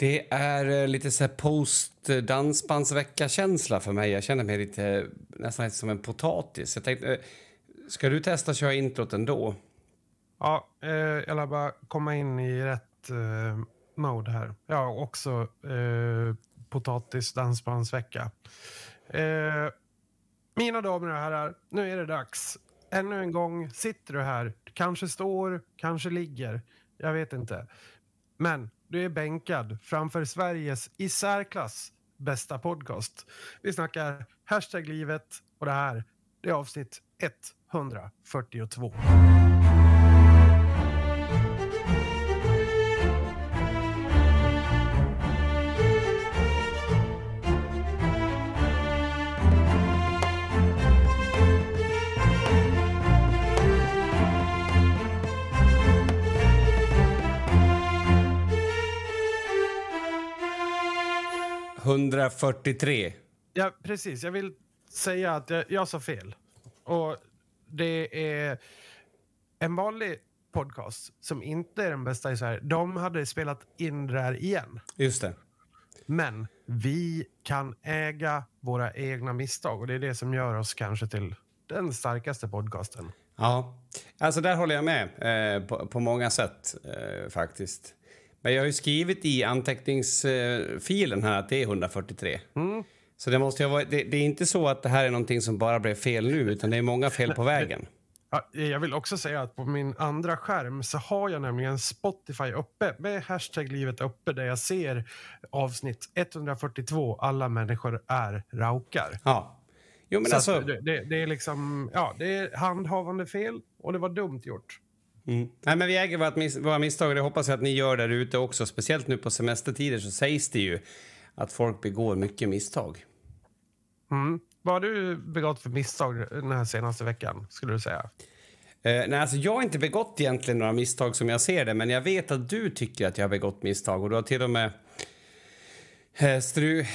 Det är eh, lite så här post-dansbandsvecka-känsla för mig. Jag känner mig lite nästan lite som en potatis. Jag tänkte, eh, ska du testa att köra introt ändå? Ja, eh, jag lär bara komma in i rätt eh, mode här. Ja, också eh, potatis dansbandsvecka. Eh, mina damer och herrar, nu är det dags. Ännu en gång sitter du här. Kanske står, kanske ligger. Jag vet inte. Men du är bänkad framför Sveriges i särklass bästa podcast. Vi snackar hashtag livet och det här det är avsnitt 142. 143. Ja, precis. Jag vill säga att jag, jag sa fel. Och det är en vanlig podcast som inte är den bästa i Sverige. De hade spelat in det här igen. Just det. Men vi kan äga våra egna misstag och det är det som gör oss kanske till den starkaste podcasten. Ja, alltså där håller jag med eh, på, på, många sätt eh, faktiskt. Men jag har ju skrivit i anteckningsfilen här att det är 143. Mm. Så det, måste vara, det, det, är inte så att det här är någonting som bara blev fel nu, utan det är många fel på vägen. Ja, jag vill också säga att på min andra skärm så har jag nämligen Spotify uppe med hashtag livet uppe där jag ser avsnitt 142 Alla människor är raukar. Ja. Jo, men alltså... det, det, det, är liksom, ja, det är handhavande fel och det var dumt gjort. Mm. Nej, men vi äger vårt mis våra misstag och det hoppas jag att ni gör där ute också. Speciellt nu på semestertider så sägs det ju att folk begår mycket misstag. Mm. Vad har du begått för misstag den här senaste veckan, skulle du säga? Eh, nej, alltså jag har inte begått egentligen några misstag som jag ser det, men jag vet att du tycker att jag har begått misstag och du har till och med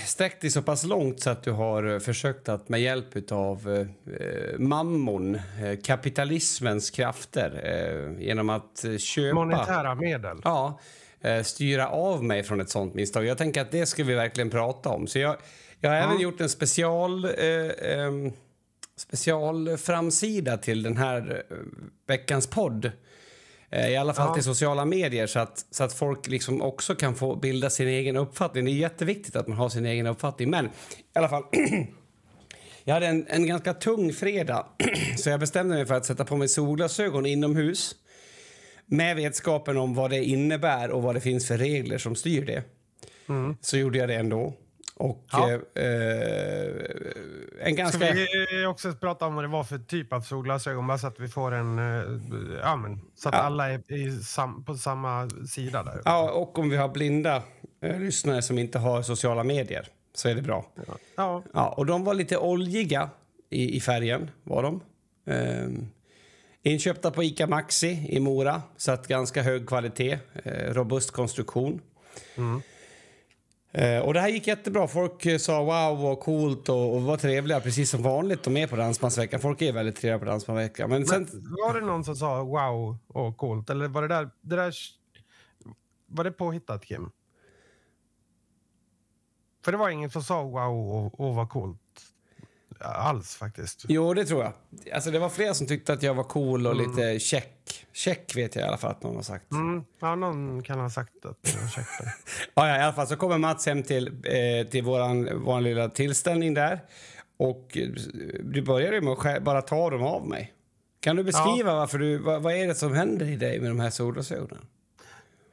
sträckt dig så pass långt så att du har eh, försökt att med hjälp av eh, mammon, eh, kapitalismens krafter, eh, genom att eh, köpa... Monetära medel? Ja, eh, styra av mig från ett sånt misstag. Jag tänker att det ska vi verkligen prata om. Så jag, jag har mm. även gjort en special... Eh, specialframsida till den här veckans podd Eh, I alla fall ja. till sociala medier så att, så att folk liksom också kan få bilda sin egen uppfattning. Det är jätteviktigt att man har sin egen uppfattning. Men i alla fall. jag hade en, en ganska tung fredag så jag bestämde mig för att sätta på mig solglasögon inomhus med vetskapen om vad det innebär och vad det finns för regler som styr det. Mm. Så gjorde jag det ändå. Och ja. eh, en ganska... Ska vi också prata om vad det var för typ av solglasögon? Bara så att vi får en... Eh, ja, men, så att ja. alla är sam, på samma sida där. Ja, och om vi har blinda eh, lyssnare som inte har sociala medier så är det bra. Ja. ja. ja och de var lite oljiga i, i färgen, var de. Eh, inköpta på Ica Maxi i Mora, så att ganska hög kvalitet, eh, robust konstruktion. Mm. Eh, och det här gick jättebra. Folk eh, sa wow vad coolt och, och var trevliga precis som vanligt. De är på Dansbandsveckan. Folk är väldigt trevliga på Dansbandsveckan. Men, sen... Men var det någon som sa wow och coolt? Eller var det där, det där var det påhittat Kim? För det var ingen som sa wow och, och var coolt alls faktiskt. Jo, det tror jag. Alltså, det var flera som tyckte att jag var cool och mm. lite check. Check vet jag i alla fall att någon har sagt. Mm. Ja, någon kan ha sagt att jag check ja, ja, i alla fall så kommer Mats hem till, eh, till våran, våran lilla tillställning där. Och eh, du började med att bara ta dem av mig. Kan du beskriva ja. varför du, vad, vad, är det som händer i dig med de här solglasögonen?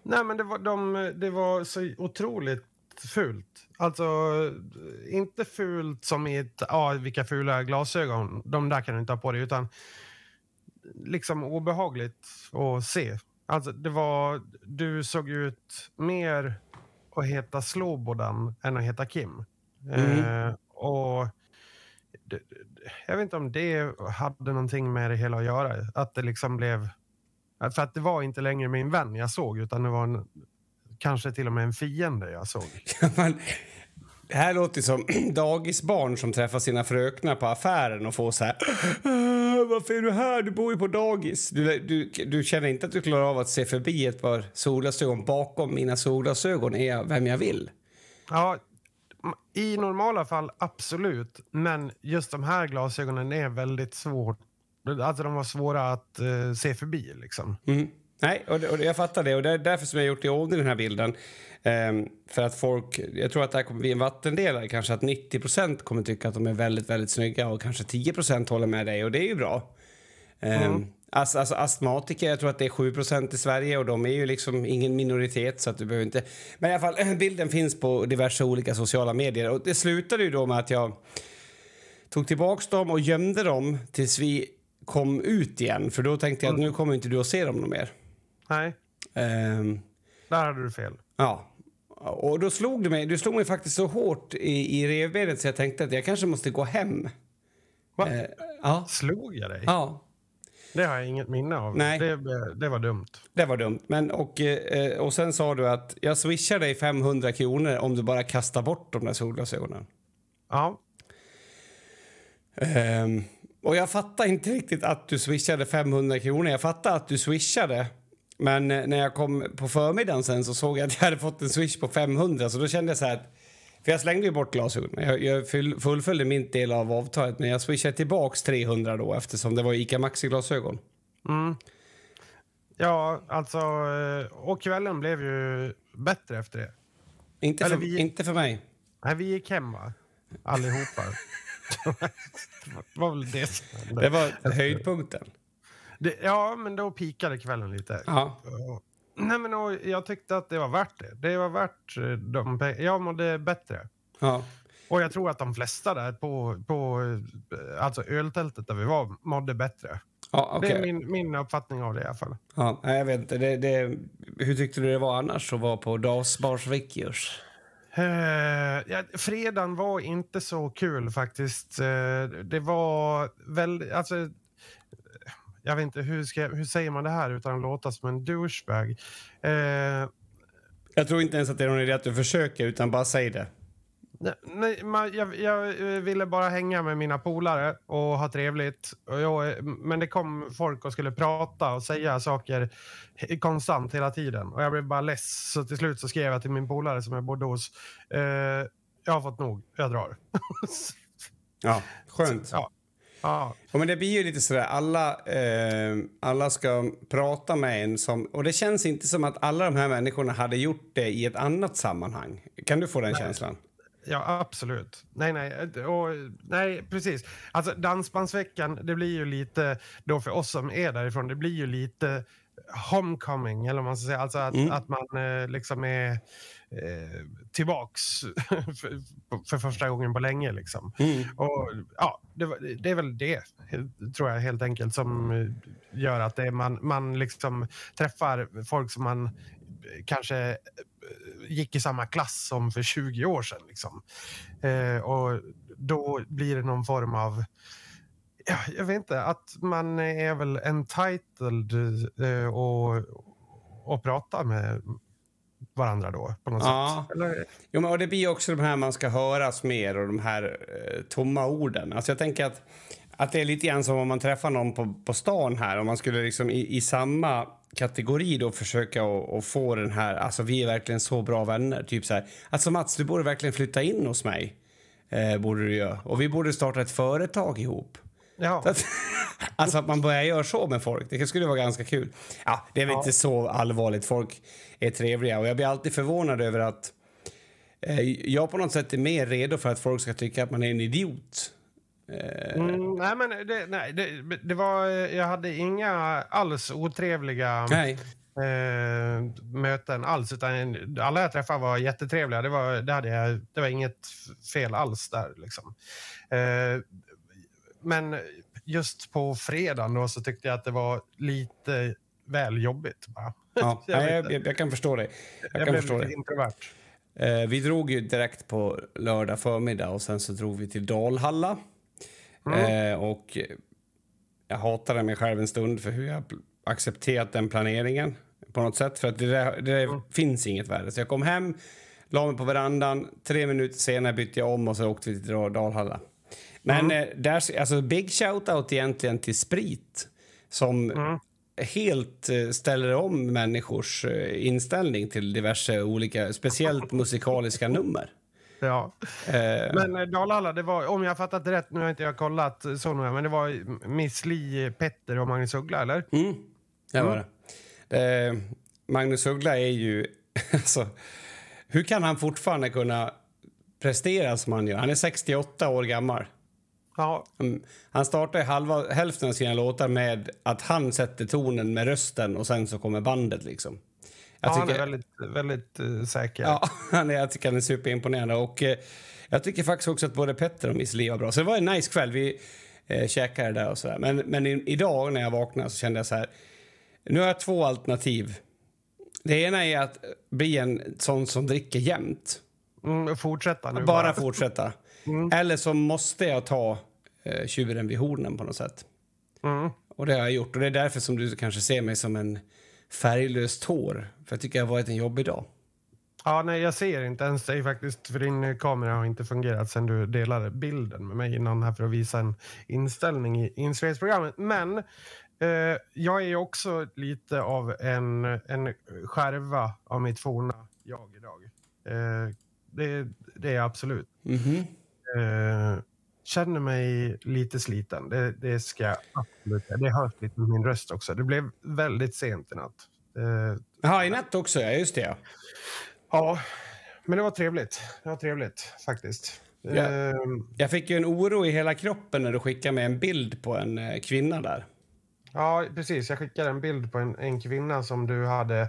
Nej, men det var, de, det var så otroligt fult. Alltså, inte fult som i ett, ah, vilka fula glasögon, de där kan du inte ha på dig, utan liksom obehagligt att se. Alltså, det var, du såg ut mer att heta Slobodan än att heta Kim. Mm. Eh, och jag vet inte om det hade någonting med det hela att göra. Att det liksom blev... För att det var inte längre min vän jag såg, utan det var en kanske till och med en fiende jag såg. det här låter som dagisbarn som träffar sina fröknar på affären och får så här... varför är du här? Du bor ju på dagis. Du, du, du känner inte att du klarar av att se förbi ett par solglasögon bakom mina solglasögon är jag vem jag vill. Ja, i normala fall absolut. Men just de här glasögonen är väldigt svårt. Alltså de var svåra att uh, se förbi liksom. Mm. Nej, och, och jag fattar det. Och det är därför som jag gjort i ordning den här bilden. Um, för att folk, jag tror att det här kommer bli en vattendelare. Kanske att 90% kommer tycka att de är väldigt, väldigt snygga och kanske 10% håller med dig och det är ju bra. Um, mm. Alltså, alltså astmatiker, jag tror att det är 7% i Sverige och de är ju liksom ingen minoritet så att du behöver inte... Men i alla fall, bilden finns på diverse olika sociala medier och det slutade ju då med att jag tog tillbaks dem och gömde dem tills vi kom ut igen för då tänkte jag att mm. nu kommer inte du att se dem mer. Nej. Um, Där hade du fel. Ja. Och då slog det mig, du slog mig faktiskt så hårt i, i revbenet så jag tänkte att jag kanske måste gå hem. Va? Uh, ja. Slog jag dig? Ja. Det har jag inget minne av. Nej. Det, det var dumt. Det var dumt. Men, och, eh, och sen sa du att jag swishar dig 500 kronor om du bara kastar bort de där solglasögonen. Ja. Um, och jag fattar inte riktigt att du swishade 500 kronor. Jag fattar att du swishade. Men eh, när jag kom på förmiddagen sen så såg jag att jag hade fått en swish på 500 så då kände jag så här att för jag slängde ju bort glasögonen. Jag, jag fullföljde min del av avtalet men jag swishade tillbaks 300 då eftersom det var Ica Maxi-glasögon. Mm. Ja, alltså... Eh, och kvällen blev ju bättre efter det. Inte, för, vi, inte för mig. Nej, vi gick hem va? Allihopa. det var väl det Det var höjdpunkten. Det, ja, men då pikade kvällen lite. Ja. Nej, men och, jag tyckte att det var värt det. Det var värt eh, de Jag mådde bättre. Ja. Och jag tror att de flesta där på, på eh, alltså öltältet där vi var mådde bättre. Ja, okay. Det är min, min uppfattning av det i alla fall. Ja, jag vet inte. Det, det, hur tyckte du det var annars att vara på Dalsbars Vickers? Uh, ja, fredagen var inte så kul faktiskt. Uh, det var väldigt... Alltså, jag vet inte, hur, ska, hur säger man det här utan att låta som en douchebag? Uh, jag tror inte ens att det är någon idé att du försöker, utan bara säg det. Nej, man, jag, jag, ville bara hänga med mina polare och ha trevligt. Och jag, men det kom folk och skulle prata och säga saker konstant hela tiden. Och jag blev bara less. Så till slut så skrev jag till min polare som jag bodde hos. Eh, jag har fått nog, jag drar. ja, skönt. Ja. Ja. ja. men det blir ju lite sådär, alla, eh, alla ska prata med en som... Och det känns inte som att alla de här människorna hade gjort det i ett annat sammanhang. Kan du få den Nej. känslan? Ja, absolut. Nej, nej, och, nej, precis. Alltså Dansbandsveckan, det blir ju lite, då för oss som är därifrån, det blir ju lite homecoming, eller vad man ska säga. Alltså att, mm. att man eh, liksom är tillbaks för, för, första gången på länge. Liksom. Mm. Och, ja, det, det, är väl det, tror jag, helt enkelt som eh, gör att det är man, man liksom träffar folk som man kanske gick i samma klass som för 20 år sedan. Liksom. Eh, och då blir det någon form av ja, jag vet inte, att man är väl entitled eh, och, och prata med varandra då på något ja. sätt. Eller? Jo, men, och det blir också de här man ska höras mer och de här eh, tomma orden. Alltså jag tänker att, att det är lite grann som om man träffar någon på, på stan här och man skulle liksom i, i samma kategori då försöka och, få den här, alltså vi är verkligen så bra vänner. Typ så här, alltså Mats, du borde verkligen flytta in hos mig. Eh, borde du göra. Och vi borde starta ett företag ihop. Ja. Att, alltså att man börjar göra så med folk, det skulle vara ganska kul. Ja, det är väl ja. inte så allvarligt, folk är trevliga och jag blir alltid förvånad över att eh, jag på något sätt är mer redo för att folk ska tycka att man är en idiot Eh, mm, nej, men det, nej, det, det, var, jag hade inga alls otrevliga eh, möten alls. Utan alla jag träffade var jättetrevliga. Det var, det hade jag, det var inget fel alls där. Liksom. Eh, men just på fredagen då, så tyckte jag att det var lite väl jobbigt. Bara. Ja, jag, jag, jag, kan förstå det. Jag, jag kan blev förstå lite introvert. Eh, vi drog ju direkt på lördag förmiddag och sen så drog vi till Dalhalla. Mm. Eh, och jag hatade mig själv en stund för hur jag accepterat den planeringen på något sätt. För att det, där, det mm. finns inget värde. Så jag kom hem, la mig på verandan. Tre minuter senare bytte jag om och så åkte vi till Dalhalla. Men mm. där, alltså big shout-out egentligen till Sprit som mm. helt eh, ställer om människors eh, inställning till diverse olika, speciellt musikaliska nummer. Ja. Eh. Men Dalhalla, det var, om jag fattat rätt, nu har inte jag kollat så noga, men det var Miss Li, Petter och Magnus Uggla, eller? Mm, det var mm. det. Eh, Magnus Uggla är ju... Alltså, hur kan han fortfarande kunna prestera som han gör? Han är 68 år gammal. Ja. Mm. Han startar halva, hälften av sina låtar med att han sätter tonen med rösten och sen så kommer bandet. liksom. Jag ja, tycker, han är väldigt, väldigt uh, säker. Ja, han är, jag tycker han är superimponerande. Och, uh, jag tycker faktiskt också att både Petter och Miss Li var bra. Så det var en nice kväll. Vi uh, käkade där och sådär. Men, men i, idag när jag vaknade så kände jag så här. Nu har jag två alternativ. Det ena är att bli en sån som dricker jämt. Mm, fortsätta nu bara. Bara fortsätta. Mm. Eller så måste jag ta eh, tjuren vid hornen på något sätt. Mm. Och det har jag gjort. Och det är därför som du kanske ser mig som en färglös tår. För jag tycker jag har varit en jobbig dag. Ja, nej, jag ser inte ens dig faktiskt. För din kamera har inte fungerat sen du delade bilden med mig innan här för att visa en inställning i inspelningsprogrammet. Men eh, jag är också lite av en, en skärva av mitt forna jag idag. Eh, det, det är jag absolut. Mm -hmm. Eh, känner mig lite sliten. Det, det ska jag absolut Det hörs lite med min röst också. Det blev väldigt sent i natt. Eh, Jaha, i natt också? Ja, just det. Ja, men det var trevligt. Det var trevligt faktiskt. Ja. Eh, jag fick ju en oro i hela kroppen när du skickade mig en bild på en eh, kvinna där. Ja, precis. Jag skickade en bild på en, en kvinna som du hade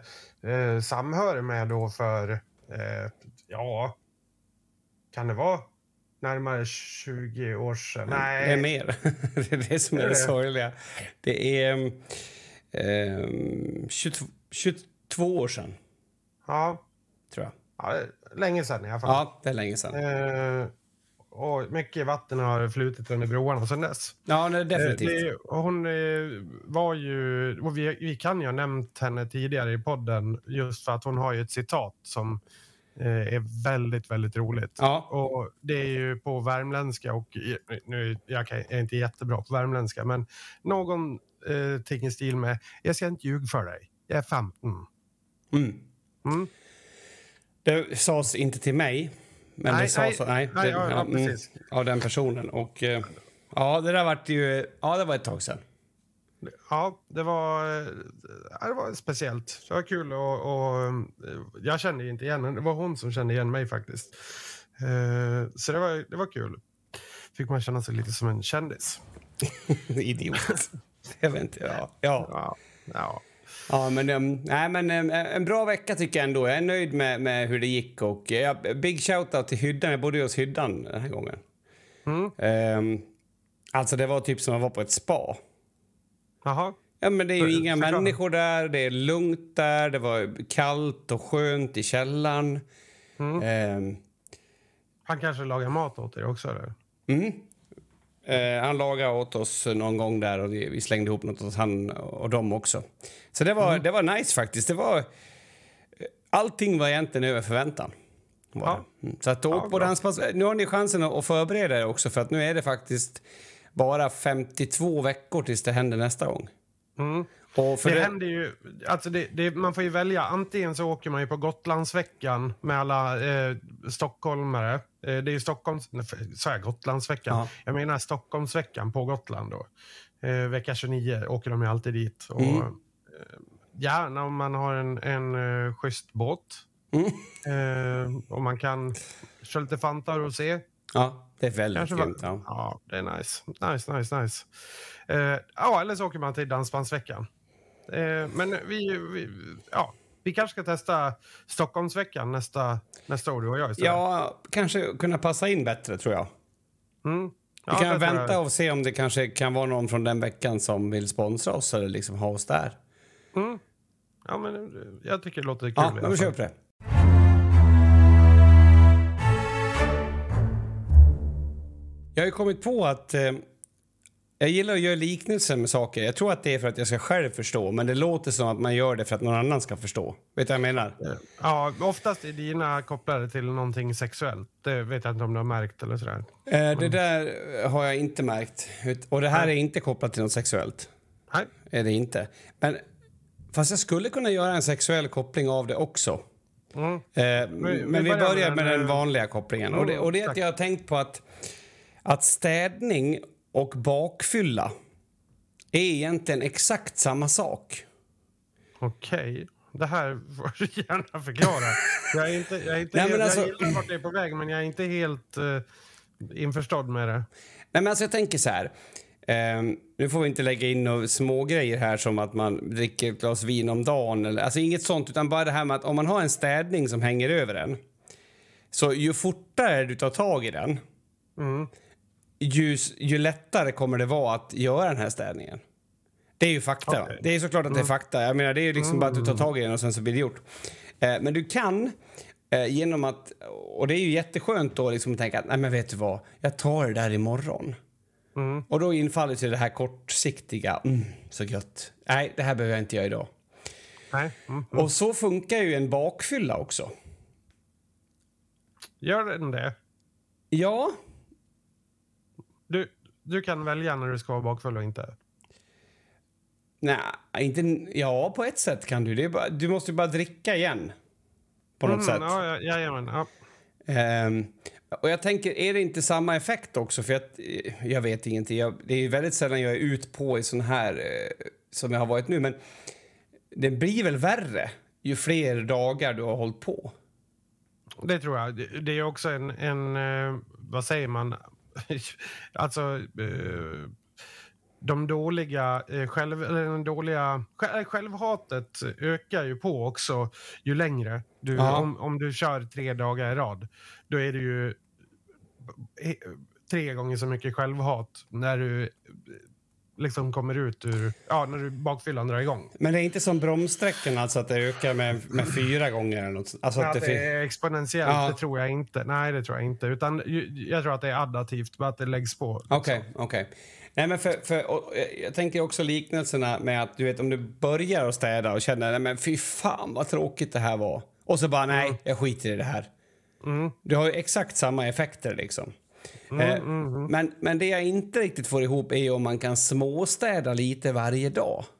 eh, samhör med då för, eh, ja, kan det vara närmare 20 år sedan. Nej. Det är mer. det är det som är det, det sorgliga. Det är eh, 22, 22 år sedan. Ja. Tror jag. Ja, länge sedan i alla fall. Ja, det är länge sedan. Eh, och mycket vatten har flutit under broarna sedan dess. Ja, nej, definitivt. Eh, hon eh, var ju... Vi, vi kan ju ha nämnt henne tidigare i podden just för att hon har ju ett citat som Eh, är väldigt, väldigt roligt. Ja. Och det är ju på värmländska och nu, jag är inte jättebra på värmländska, men någonting eh, i stil med jag ska inte ljuga för dig, jag är 15. Mm. Mm. Det sades inte till mig, men nej, det sades nej, nej, nej, det, ja, ja, mm, av den personen. Och eh, ja, det där vart ju, ja det var ett tag sedan. Ja, det var, det var speciellt. Det var kul och, och jag kände inte igen henne. Det var hon som kände igen mig faktiskt. Eh, så det var, det var kul. Fick man känna sig lite som en kändis. Idiot. jag vet inte. Ja. Ja. ja. ja. Ja, men, um, nej, men um, en bra vecka tycker jag ändå. Jag är nöjd med, med hur det gick. Och, uh, big shout-out till Hyddan. Jag bodde hos Hyddan den här gången. Mm. Um, alltså, det var typ som att vara på ett spa. Jaha. Ja, men det är ju För, inga förklara. människor där, det är lugnt där, det var kallt och skönt i källaren. Mm. Eh. Han kanske lagar mat åt er också? Eller? Mm. Eh, han lagade åt oss någon gång där och vi slängde ihop något åt han och dem också. Så det var, mm. det var nice faktiskt. Det var, allting var egentligen över förväntan. Ja. Mm. Så att åk ja, på danspass. Nu har ni chansen att förbereda er också för att nu är det faktiskt bara 52 veckor tills det händer nästa gång. Mm. Det, det händer ju, alltså det, det, man får ju välja. Antingen så åker man ju på Gotlandsveckan med alla eh, stockholmare. Eh, det är Stockholms... Sa jag Gotlandsveckan? Ja. Jag menar Stockholmsveckan på Gotland då. Eh, vecka 29 åker de ju alltid dit. Och, mm. eh, gärna om man har en, en uh, schysst båt. Mm. Eh, och man kan köra lite Fanta och se. Ja. Det är väldigt Kanske grymt. Ja. ja, det är nice. Nice, nice, nice. Uh, ja, eller så åker man till Dansbandsveckan. Uh, men vi, vi, ja, vi kanske ska testa Stockholmsveckan nästa, nästa år, du och jag istället. Ja, kanske kunna passa in bättre, tror jag. Mm. Ja, vi kan vänta och se om det kanske kan vara någon från den veckan som vill sponsra oss eller liksom ha oss där. Mm. Ja, men jag tycker det låter kul. Ja, vi kör på det. Jag har kommit på att eh, Jag gillar att göra liknelser med saker. Jag tror att det är för att jag ska själv förstå, men det låter som att man gör det för att någon annan ska förstå. Vet du vad jag menar? Ja, oftast är dina kopplade till någonting sexuellt. Det vet jag inte om du har märkt eller sådär. Eh, det där har jag inte märkt. Och det här är inte kopplat till något sexuellt. Nej. Är det inte. Men, fast jag skulle kunna göra en sexuell koppling av det också. Mm. Eh, men vi börjar med med den, vanliga kopplingen. Och det, och det är att jag har tänkt på att, att städning och bakfylla är egentligen exakt samma sak. Okej. Det här får du gärna förklara. Jag är inte, jag är inte Nej, helt, alltså- jag gillar vart det är på väg, men jag är inte helt uh, införstådd med det. Nej, men alltså jag tänker så här. Ehm, nu får vi inte lägga in några små grejer här som att man dricker ett glas vin om dagen. Eller, alltså inget sånt, utan bara det här med att om man har en städning som hänger över en så ju fortare du tar tag i den Mm. Ju, ju lättare kommer det vara att göra den här städningen. Det är ju fakta. Okej. Det är såklart att det är fakta. Jag menar, det är ju liksom bara att du tar tag i den och sen så blir det gjort. Eh, men du kan eh, genom att... Och det är ju jätteskönt då liksom att tänka att nej men vet du vad, jag tar det där imorgon. Mm. Och då infaller sig det här kortsiktiga, mm, så gött. Nej, det här behöver jag inte göra idag. Nej. Mm. Och så funkar ju en bakfylla också. Gör den det? Ja, Du, du kan välja när du ska vara bakfull och inte. nej, inte... Ja, på ett sätt kan du. Det bara, du måste ju bara dricka igen. På något sätt. Mm, Ja, ja, jajamän. Ja. Ehm, och jag tänker, är det inte samma effekt också? För att, eh, jag vet ingenting. Jag, det är väldigt sällan jag är ut på i sån här eh, som jag har varit nu. Men det blir väl värre ju fler dagar du har hållit på. Det tror jag. Det- Det är också en, en eh, vad säger man, alltså eh, de dåliga, eh, själv, eller den dåliga eh, självhatet ökar ju på också ju längre. Du, Ja. om, om du kör tre dagar i rad, då är det ju tre gånger så mycket självhat när du liksom kommer ut ur, ja, när du bakfyllan drar igång. Men det är inte som bromssträckan, alltså att det ökar med, med fyra gånger eller något. Alltså Att att det det är exponentiellt, Ja. det tror jag inte. Nej, det tror jag inte. Utan jag tror att det är addativt, bara att det läggs på. Okej, okej. Nej, men för, för, eh, jag tänker också liknelserna med att du vet om du börjar att städa och känner nej men fy fan vad tråkigt det här var. Och så bara nej, jag skiter i det här. Mm. Du har ju exakt samma effekter liksom. Eh, Men, men det jag inte riktigt får ihop är om man kan småstäda lite varje dag.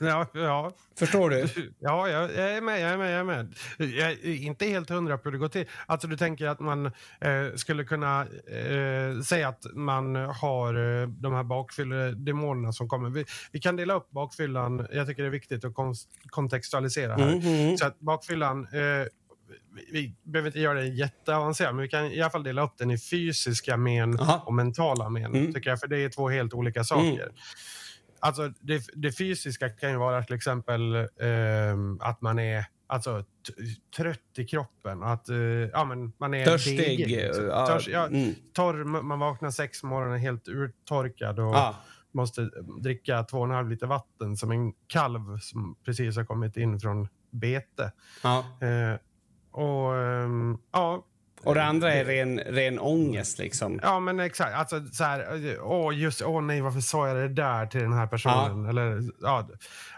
Ja, ja. Förstår du? Ja, jag, jag är med, jag är med, jag är med. Jag är inte helt hundra på hur det går till. Alltså du tänker att man eh, skulle kunna eh, säga att man har eh, de här bakfylledemonerna som kommer. Vi, vi kan dela upp bakfyllan, jag tycker det är viktigt att kon- kontextualisera här. Mhm. Så att bakfyllan, eh, vi, behöver inte göra det jätteavancerat, men vi kan i alla fall dela upp den i fysiska men Aha. och mentala men, Mm. tycker jag, för det är två helt olika saker. Alltså det, det fysiska kan ju vara till exempel ehm, att man är alltså, trött i kroppen. Att, eh, ja, men man är Törstig. degig, liksom. ja, Törs, ja, mm. torr, man vaknar sex på morgonen helt urtorkad och Ja. måste dricka två och en halv liter vatten som en kalv som precis har kommit in från bete. Ja. Eh, och ehm, ja, Och det andra är ren, ren ångest liksom. Ja, men exakt. Alltså, så här, åh, just, åh nej, varför sa jag det där till den här personen? Eller ja,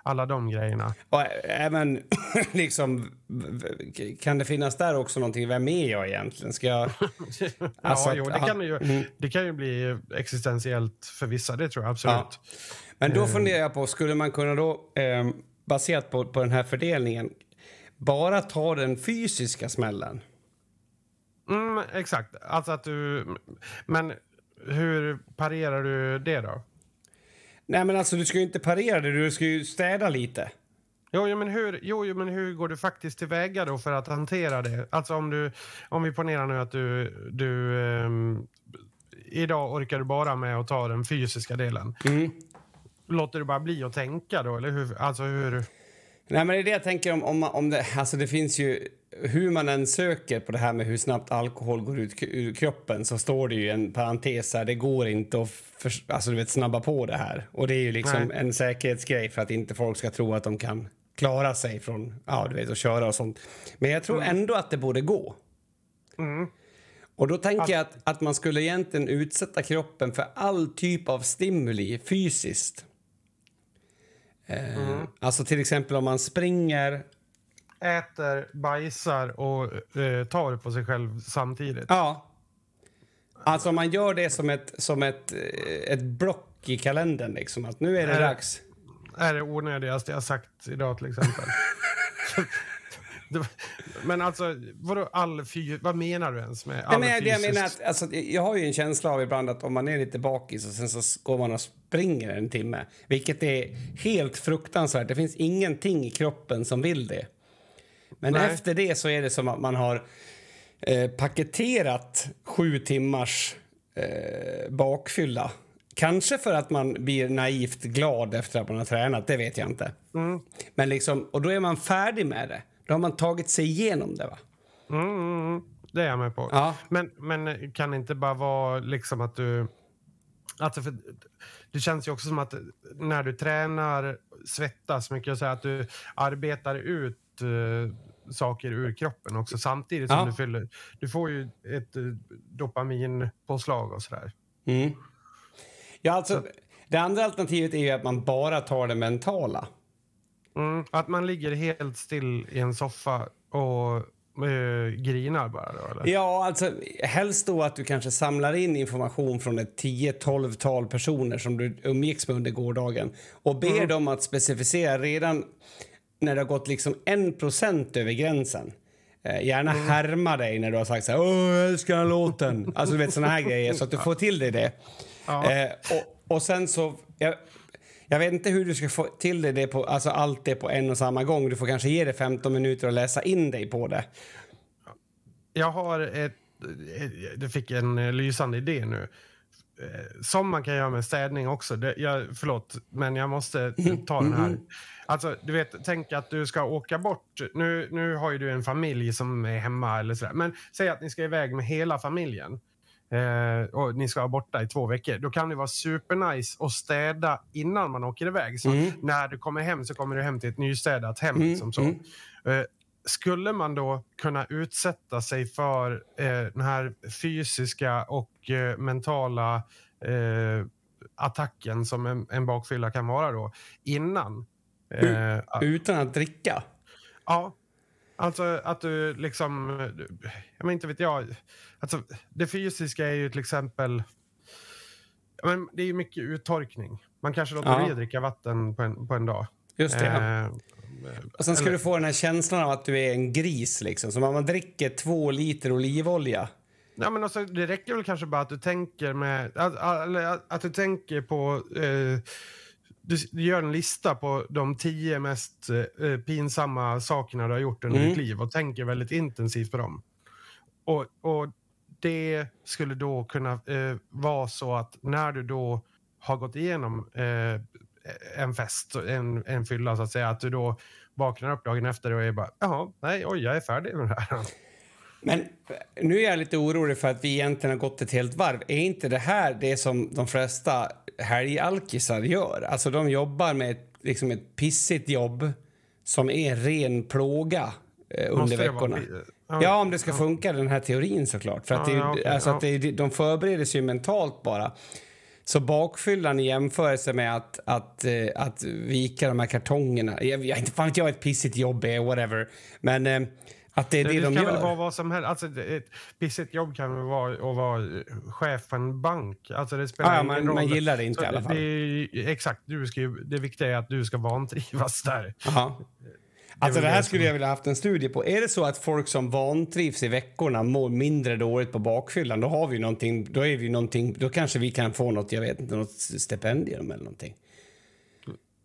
alla de grejerna. Och även liksom, kan det finnas där också någonting, vem är jag egentligen? Ska jag... Alltså ja, jo, det ja. kan, ju, Mm. det kan ju bli existentiellt för vissa, det tror jag absolut. Men Eh. då funderar jag på, skulle man kunna då, eh, baserat på, på den här fördelningen, bara ta den fysiska smällen? Mm, exakt. Alltså att du... Men hur parerar du det då? Nej men alltså du ska ju inte parera det, du ska ju städa lite. Jo, jo, men hur, jo, jo, men hur går du faktiskt tillväga då för att hantera det? Alltså om, du, om vi ponerar nu att du... du ehm, idag orkar du bara med att ta den fysiska delen. Mm. Låter du bara bli att tänka då? Eller hur? Alltså hur... Nej men det är det jag tänker om, om, om det, alltså det finns ju, hur man än söker på det här med hur snabbt alkohol går ut ur kroppen så står det ju en parentes här, det går inte att för, alltså du vet, snabba på det här. Och det är ju liksom Nej. en säkerhetsgrej för att inte folk ska tro att de kan klara sig från, ja du vet, att köra och sånt. Men jag tror ändå att det borde gå. Mm. Och då tänker jag att, att man skulle egentligen utsätta kroppen för all typ av stimuli fysiskt. Eh, Alltså till exempel om man springer. Äter, bajsar och eh, tar på sig själv samtidigt. Ja. Alltså om man gör det som ett, som ett, eh, ett block i kalendern liksom. Att nu är det Är- dags. är det onödigaste jag sagt idag till exempel. Var- men alltså, vadå all fy... Vad menar du ens med Nej, all men jag, jag menar att, alltså, jag har ju en känsla av ibland att om man är lite bakis och sen så går man och springer en timme, vilket är helt fruktansvärt. Det finns ingenting i kroppen som vill det. Men Nej. efter det så är det som att man har eh, paketerat sju timmars eh, bakfylla. Kanske för att man blir naivt glad efter att man har tränat, det vet jag inte. Mm. Men liksom, och då är man färdig med det. Då har man tagit sig igenom det. va? Mm, mm, mm. Det är jag med på. Ja. Men, men kan det inte bara vara liksom att du... Alltså för, det känns ju också som att när du tränar, svettas mycket, så att du arbetar ut eh, saker ur kroppen också samtidigt som Ja. du fyller. Du får ju ett eh, dopaminpåslag och sådär. Mm. Ja, alltså, det andra alternativet är ju att man bara tar det mentala. Mm. Att man ligger helt still i en soffa och eh, grinar bara då, eller? Ja, alltså helst då att du kanske samlar in information från ett 10-12-tal personer som du umgicks med under gårdagen och ber dem att specificera redan när det har gått liksom en procent över gränsen. Eh, gärna härma dig när du har sagt så här, Åh, jag älskar den låten. Alltså du vet såna här grejer så att du får till dig det. Ja. Eh, och, och sen så... Jag, jag vet inte hur du ska få till dig det på, alltså allt det på en och samma gång. Du får kanske ge det 15 minuter och läsa in dig på det. Jag har ett... Du fick en eh, lysande idé nu. Eh, Som man kan göra med städning också. Det, jag, förlåt, men jag måste ta den här. Alltså, du vet, tänk att du ska åka bort. Nu, nu har ju du en familj som är hemma eller sådär. Men säg att ni ska iväg med hela familjen. Eh, och ni ska vara borta i två veckor. Då kan det vara supernice att städa innan man åker iväg. Så Mm. när du kommer hem så kommer du hem till ett nystädat hem. Mm, Liksom så. mm. Eh, skulle man då kunna utsätta sig för eh, den här fysiska och eh, mentala eh, attacken som en, en bakfylla kan vara då innan? Eh, Utan att dricka. ja, alltså att du liksom, eh, jag men inte vet jag, alltså det fysiska är ju till exempel, men det är ju mycket uttorkning. Man kanske låter Ja. bli att dricka vatten på en, på en dag. Just det. Eh, Och sen ska eller- du få den här känslan av att du är en gris. Liksom. Som om man dricker två liter olivolja. Ja, men alltså, det räcker väl kanske bara att du tänker med... Att, att, att du tänker på... Eh, du, gör en lista på de tio mest eh, pinsamma sakerna du har gjort under Mm. ditt liv och tänker väldigt intensivt på dem. Och, och det skulle då kunna eh, vara så att när du då har gått igenom eh, en fest, en, en fylla så att säga, att du då vaknar upp dagen efter och är bara jaha, nej, oj, jag är färdig med det här. Men nu är jag lite orolig för att vi egentligen har gått ett helt varv. Är inte det här det som de flesta helgalkisar gör? Alltså de jobbar med ett, liksom ett pissigt jobb som är ren plåga eh, under det vara- veckorna. Ja. Om det ska funka den här teorin såklart. För att det, ja, okej, alltså ja. att det, de förbereder sig ju mentalt bara. Så bakfyllan i jämförelse med att, att, eh, att vika de här kartongerna. Jag, jag, inte fan vet jag ett pissigt jobb är, whatever. Men eh, att det är det, Det, de kan gör. väl vara vad som helst. Alltså, ett pissigt jobb kan väl vara att vara eh, chef på en bank. Alltså, det spelar Ja, ja, ingen man- roll. man gillar det inte Så i alla fall. Är, exakt. Du ska ju, det viktiga är att du ska vantrivas där. Ja. Alltså det här skulle jag vilja haft en studie på. Är det så att folk som vantrivs i veckorna mår mindre dåligt på bakfyllan, då har vi någonting, då är vi någonting, då kanske vi kan få något, jag vet inte, något stipendium eller någonting.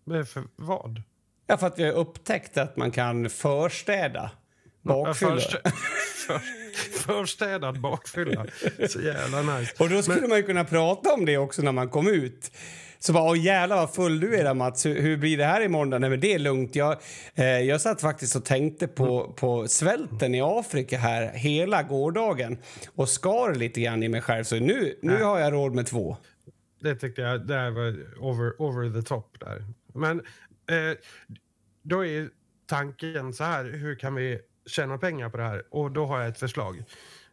Men För vad? Ja, för att vi har upptäckt att man kan förstäda bakfyllor. Först, för, förstädad bakfylla. Så jävla nice. Och då skulle man ju kunna prata om det också när man kom ut. Så bara, åh jävlar vad full du är där Mats, hur, hur blir det här imorgon då? Nej men det är lugnt. Jag, eh, jag satt faktiskt och tänkte på, på svälten i Afrika här hela gårdagen och skar lite grann i mig själv. Så nu, nu har jag råd med två. Det tyckte jag där var over, over the top. där. Men eh, då är tanken så här, hur kan vi tjäna pengar på det här? Och då har jag ett förslag.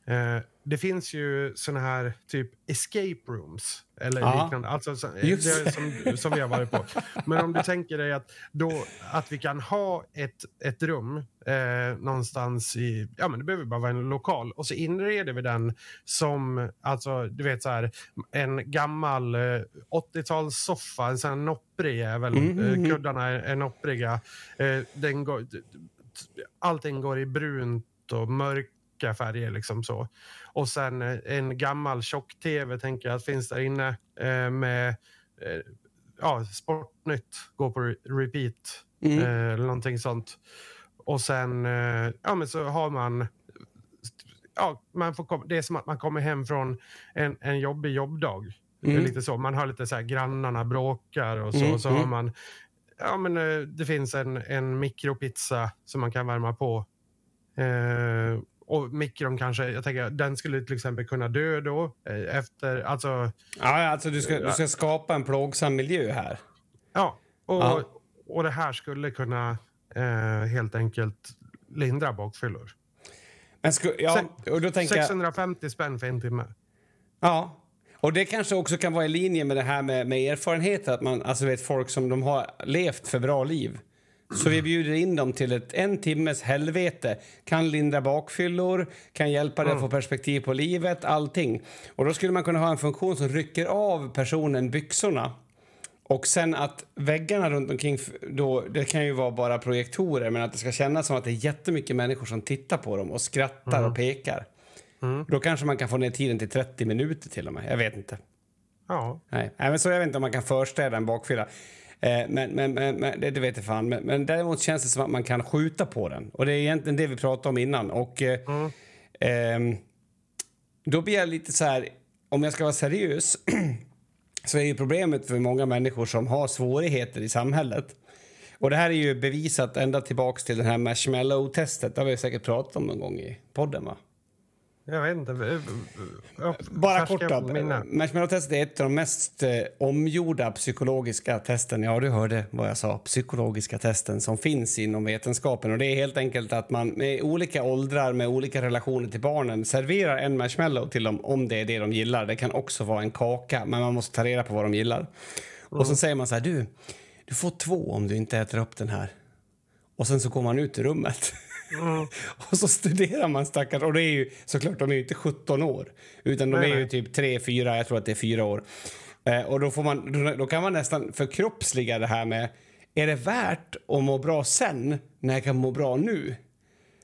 Eh, det finns ju såna här typ escape rooms eller Ja. liknande. Alltså, så, Just det, som, som vi har varit på. Men om du tänker dig att, då, att vi kan ha ett, ett rum eh, någonstans i, ja men det behöver bara vara en lokal och så inreder vi den som, alltså du vet så här, en gammal eh, 80-talssoffa, en sån här nopprig jävel. Mm, mm, mm. Eh, kuddarna är, är noppriga. Eh, den går, allting går i brunt och mörka färger liksom så. Och sen eh, en gammal tjock-tv tänker jag att finns där inne eh, med eh, ja, Sportnytt går på re- repeat Mm. eh, eller någonting sånt. Och sen eh, ja, men så har man Ja, man får kom, det är som att man kommer hem från en, en jobbig jobbdag. Mm. lite så. Man hör lite så här grannarna bråkar och så. Mm, och så mm. har man ja, men, eh, det finns en, en mikropizza som man kan värma på. Eh, och mikron kanske, jag tänker den skulle till exempel kunna dö då eh, efter, alltså, Ja, alltså du ska, du ska skapa en plågsam miljö här. ja. Och, och det här skulle kunna eh, helt enkelt lindra bakfyllor. Men sku, ja, och då tänker jag... 650 spänn för en timme. Ja. Och det kanske också kan vara i linje med det här med, med erfarenheter, att man alltså vet folk som de har levt för bra liv. Så vi bjuder in dem till ett en timmes helvete. Kan lindra bakfyllor, kan hjälpa dig att få perspektiv på livet, allting. Och då skulle man kunna ha en funktion som rycker av personen byxorna. Och sen att väggarna runt omkring, då, det kan ju vara bara projektorer, men att det ska kännas som att det är jättemycket människor som tittar på dem och skrattar och pekar. Då kanske man kan få ner tiden till 30 minuter till och med. Jag vet inte. Ja. Nej, men så jag vet inte om man kan förstäda en bakfylla. Eh, men, men, men, det, det vet jag fan. Men, men däremot känns det som att man kan skjuta på den. Och det är egentligen det vi pratade om innan. Och eh, ehm, då blir jag lite så här, om jag ska vara seriös så är ju problemet för många människor som har svårigheter i samhället. Och det här är ju bevisat ända tillbaks till det här marshmallow-testet. Det har vi säkert pratat om någon gång i podden va? Jag vet inte. Bara kort då. Marshmallow-testet är ett av de mest eh, omgjorda psykologiska testen, ja du hörde vad jag sa, psykologiska testen som finns inom vetenskapen. Och det är helt enkelt att man med olika åldrar, med olika relationer till barnen serverar en marshmallow till dem om det är det de gillar. Det kan också vara en kaka, men man måste ta reda på vad de gillar. Och så säger man så här, du, du får två om du inte äter upp den här. Och sen så går man ut ur rummet. och så studerar man stackars... Och det är ju såklart, de är ju inte 17 år. Utan de Nej, är ju nej. typ 3, 4, jag tror att det är 4 år. Eh, och då, får man, då, då kan man nästan förkroppsliga det här med... Är det värt att må bra sen när jag kan må bra nu?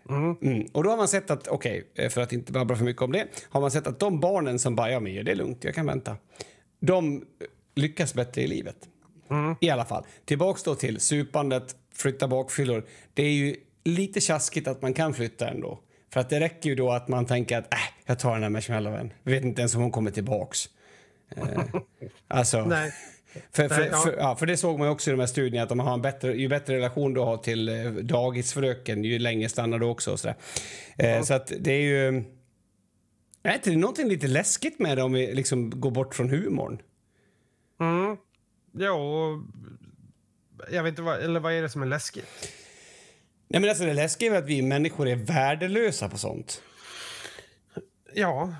Mm. Och då har man sett att, okej, eh, för att inte babbla för mycket om det, har man sett att de barnen som bara, ja men det är lugnt, jag kan vänta. De lyckas bättre i livet. I alla fall. Tillbaks då till supandet, flytta bakfyllor. Det är ju lite tjaskigt att man kan flytta ändå. För att det räcker ju då att man tänker att äh, jag tar den här marshmallowen. Vet inte ens om hon kommer tillbaks. Eh, alltså, Nej. för, för, Nej, ja. för, ja, för det såg man också i de här studierna att om man har en bättre, ju bättre relation du har till eh, dagisfröken ju längre stannar du också och sådär. Eh, Så att det är ju... Är inte det någonting lite läskigt med det om vi liksom går bort från humorn? Mm. Ja, och jag vet inte vad, eller vad är det som är läskigt? Nej men alltså det läskiga är att vi människor är värdelösa på sånt. Ja,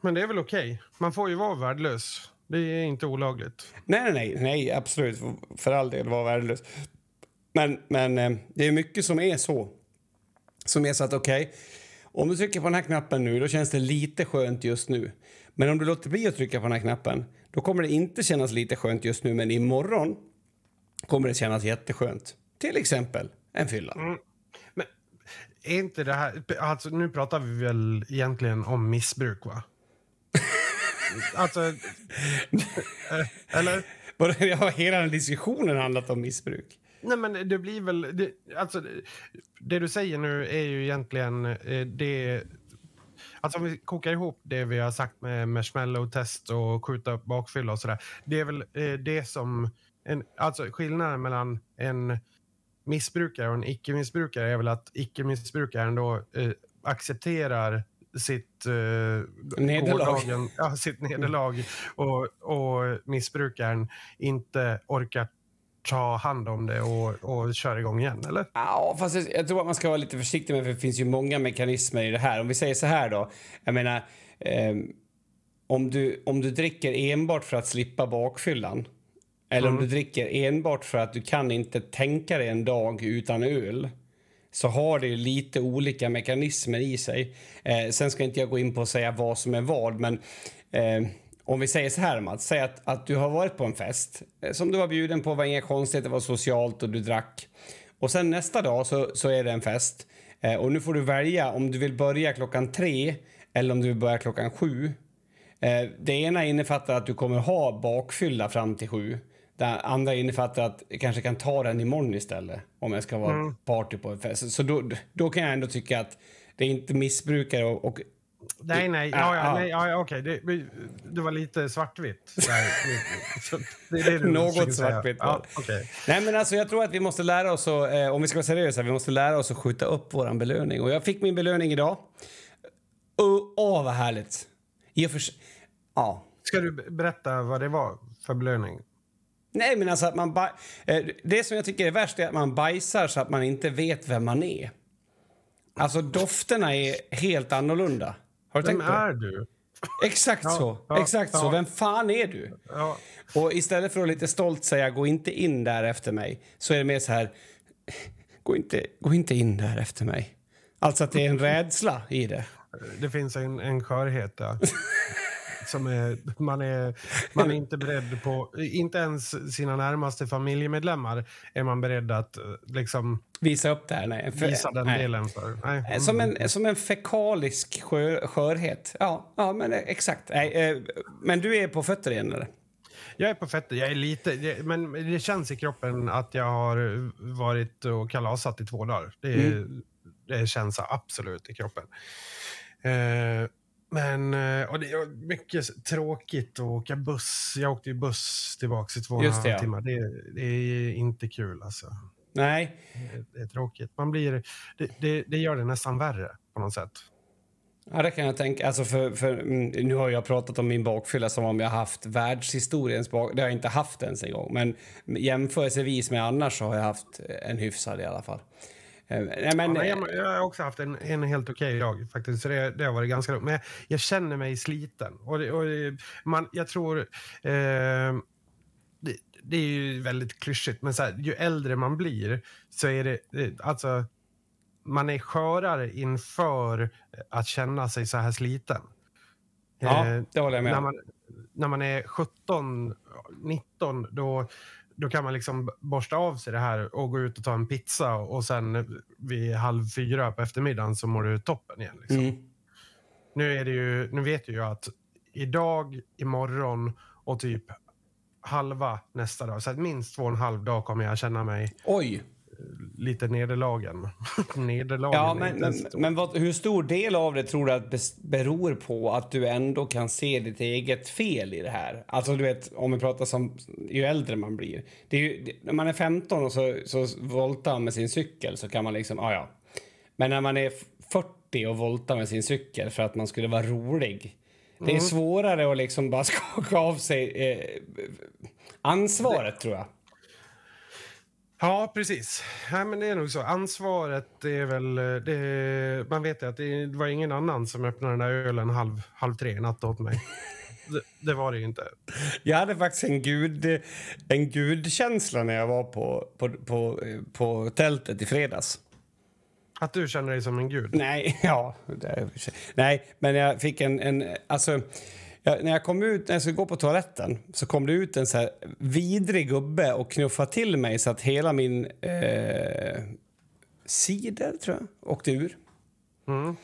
men det är väl okej. Man får ju vara värdelös. Det är inte olagligt. Nej, nej, nej, absolut. För all del vara värdelös. Men, men eh, det är mycket som är så. Som är så att okej, om du trycker på den här knappen nu då känns det lite skönt just nu. Men om du låter bli att trycka på den här knappen då kommer det inte kännas lite skönt just nu men imorgon kommer det kännas jätteskönt. Till exempel en fylla. Men är inte det här... Alltså, nu pratar vi väl egentligen om missbruk, va? alltså... eh, eller? Ja, hela den diskussionen har handlat om missbruk. Nej, men det blir väl... Det, alltså, det- det du säger nu är ju egentligen eh, det... Alltså om vi kokar ihop det vi har sagt med marshmallow-test och skjuta upp bakfylla och sådär. Det är väl eh, det som... En, alltså skillnaden mellan en missbrukare och en icke-missbrukare är väl att icke-missbrukaren då eh, accepterar sitt, eh, Nederlag. ja, sitt nederlag och, och missbrukaren inte orkar ta hand om det och, och köra igång igen, eller? Ja, fast jag, jag tror att man ska vara lite försiktig med för det finns ju många mekanismer i det här. Om vi säger så här då, jag menar, eh, om, du, om du dricker enbart för att slippa bakfyllan eller mm. om du dricker enbart för att du kan inte tänka dig en dag utan öl så har det lite olika mekanismer i sig. Eh, sen ska inte jag gå in på att säga vad som är vad, men eh, om vi säger så här, Mats, säg att, att du har varit på en fest eh, som du var bjuden på, var inga konstigheter, det var socialt och du drack. Och sen nästa dag så, så är det en fest eh, och nu får du välja om du vill börja klockan tre eller om du vill börja klockan sju. Eh, det ena innefattar att du kommer ha bakfylla fram till sju. Det andra innefattar att jag kanske kan ta den imorgon istället om jag ska vara mm. party på en fest. Så då, då kan jag ändå tycka att det är inte missbrukare och, och Nej, nej. Ja, ja, nej, ja, okej. Det, det var lite svartvitt. det, det Något svartvitt. Ja, okay. Nej, men alltså, jag tror att vi måste lära oss, att, eh, om vi ska vara seriösa, vi måste lära oss att skjuta upp vår belöning. Och jag fick min belöning idag. Åh, oh, vad härligt. Ja. Ska du berätta vad det var för belöning? Nej, men alltså att man... Eh, det som jag tycker är värst är att man bajsar så att man inte vet vem man är. Alltså dofterna är helt annorlunda. Har du Vem tänkt på? är du? Exakt så. Ja, Exakt ja. så. Vem fan är du? Ja. Och istället för att lite stolt säga gå inte in där efter mig så är det mer så här gå inte, gå inte in där efter mig. Alltså att det är en rädsla i det. Det finns en, en skörhet där. som är, man, är, man är inte beredd på... Inte ens sina närmaste familjemedlemmar är man beredd att eh, liksom... Visa upp det här? Nej. För, visa den nej. delen för. Nej. Eh, som, en, som en fekalisk skör, skörhet. Ja, ja men eh, exakt. Nej, men du är på fötter igen, eller? Jag är på fötter. Jag är lite, men det känns i kroppen att jag har varit och kalasat i två dagar. Det, mm. det känns absolut i kroppen. Eh, men eh, och det var mycket tråkigt att åka buss. Jag åkte ju buss tillbaka i två och en halv timmar. Det, det, är inte kul alltså. Nej. Det, det är tråkigt. Man blir, det, det, gör det nästan värre på något sätt. Ja, det kan jag tänka. Alltså för, för, mm, nu har jag pratat om min bakfylla som om jag haft världshistoriens bak... Det har jag inte haft ens en gång. Men jämförelsevis med annars så har jag haft en hyfsad i alla fall. Eh, nej, men, ja, jag, jag, har också haft en, en helt okej okay dag faktiskt. Så det, det har varit ganska lugnt. Men jag, jag, känner mig sliten. Och, det, och det, man, jag tror... Eh, det, det, är ju väldigt klyschigt, men så här, ju äldre man blir så är det... Alltså, man är skörare inför att känna sig så här sliten. Ja, eh, det håller jag med när man, när man är 17, 19, då då kan man liksom borsta av sig det här och gå ut och ta en pizza och sen vid halv fyra på eftermiddagen så mår du toppen igen. Liksom. Mm. Nu, är det ju, nu vet jag ju att idag, imorgon och typ halva nästa dag, så minst två och en halv dag kommer jag känna mig Oj lite nederlagen. nederlagen ja, men, men, men vad, hur stor del av det tror du att beror på att du ändå kan se ditt eget fel i det här? Alltså du vet, om vi pratar som ju äldre man blir. Det är ju, när man är 15 och så, så voltar med sin cykel så kan man liksom, ja ja. Men när man är 40 och voltar med sin cykel för att man skulle vara rolig. Det är mm. svårare att liksom bara skaka av sig eh, ansvaret det, tror jag. Ja, precis. Ja, men det är nog så. Ansvaret är väl... Det, man vet att det var ingen annan som öppnade den där ölen halv, halv tre i natt åt mig. Det, det, var det ju inte. Jag hade faktiskt en, gud, en gudkänsla när jag var på, på, på, på tältet i fredags. Att du känner dig som en gud? Nej, ja. Nej, men jag fick en... en alltså, jag, när jag kom ut, när jag skulle gå på toaletten så kom det ut en så här vidrig gubbe och knuffade till mig så att hela min eh, cider, tror jag, åkte ur. Mm.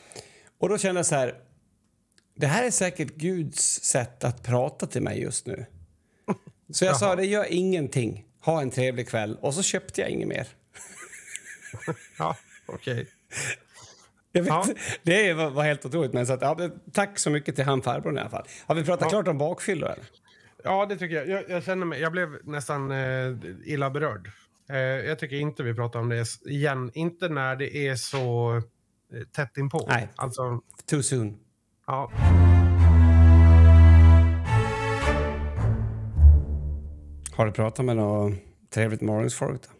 Och då kände jag så här, det här är säkert Guds sätt att prata till mig just nu. Så jag sa, det gör ingenting. Ha en trevlig kväll. Och så köpte jag inget mer. ja, okej. Okay. Vet, ja. Det var helt otroligt. Men så att, ja, tack så mycket till han farbrorn i alla fall. Har vi pratat ja. klart om bakfyllor? Ja, det tycker jag. Jag, jag känner mig, jag blev nästan eh, illa berörd. Eh, jag tycker inte vi pratar om det igen. Inte när det är så eh, tätt inpå. Nej, alltså, too soon. Ja. Har du pratat med några trevligt morgonsfolk? Då?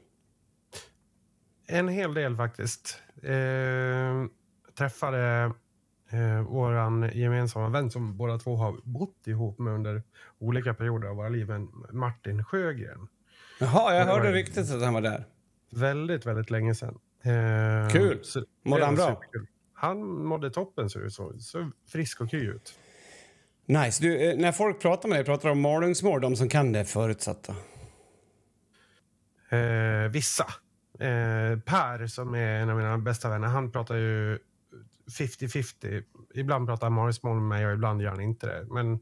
En hel del faktiskt. Eh, träffade eh, vår gemensamma vän som båda två har bott ihop med under olika perioder av våra liv, Martin Sjögren. Jaha, jag hörde ryktet att han var där. Väldigt, väldigt länge sedan. Eh, Kul! Mådde han bra? Superkul. Han mådde toppen, så, så, så frisk och kry ut. Nice. Du, eh, när folk pratar med dig, pratar de om malungsmål, de som kan det förutsatta? Eh, vissa. Eh, per, som är en av mina bästa vänner, han pratar ju 50-50. Ibland pratar malungsmål med mig och ibland gör han inte det. Men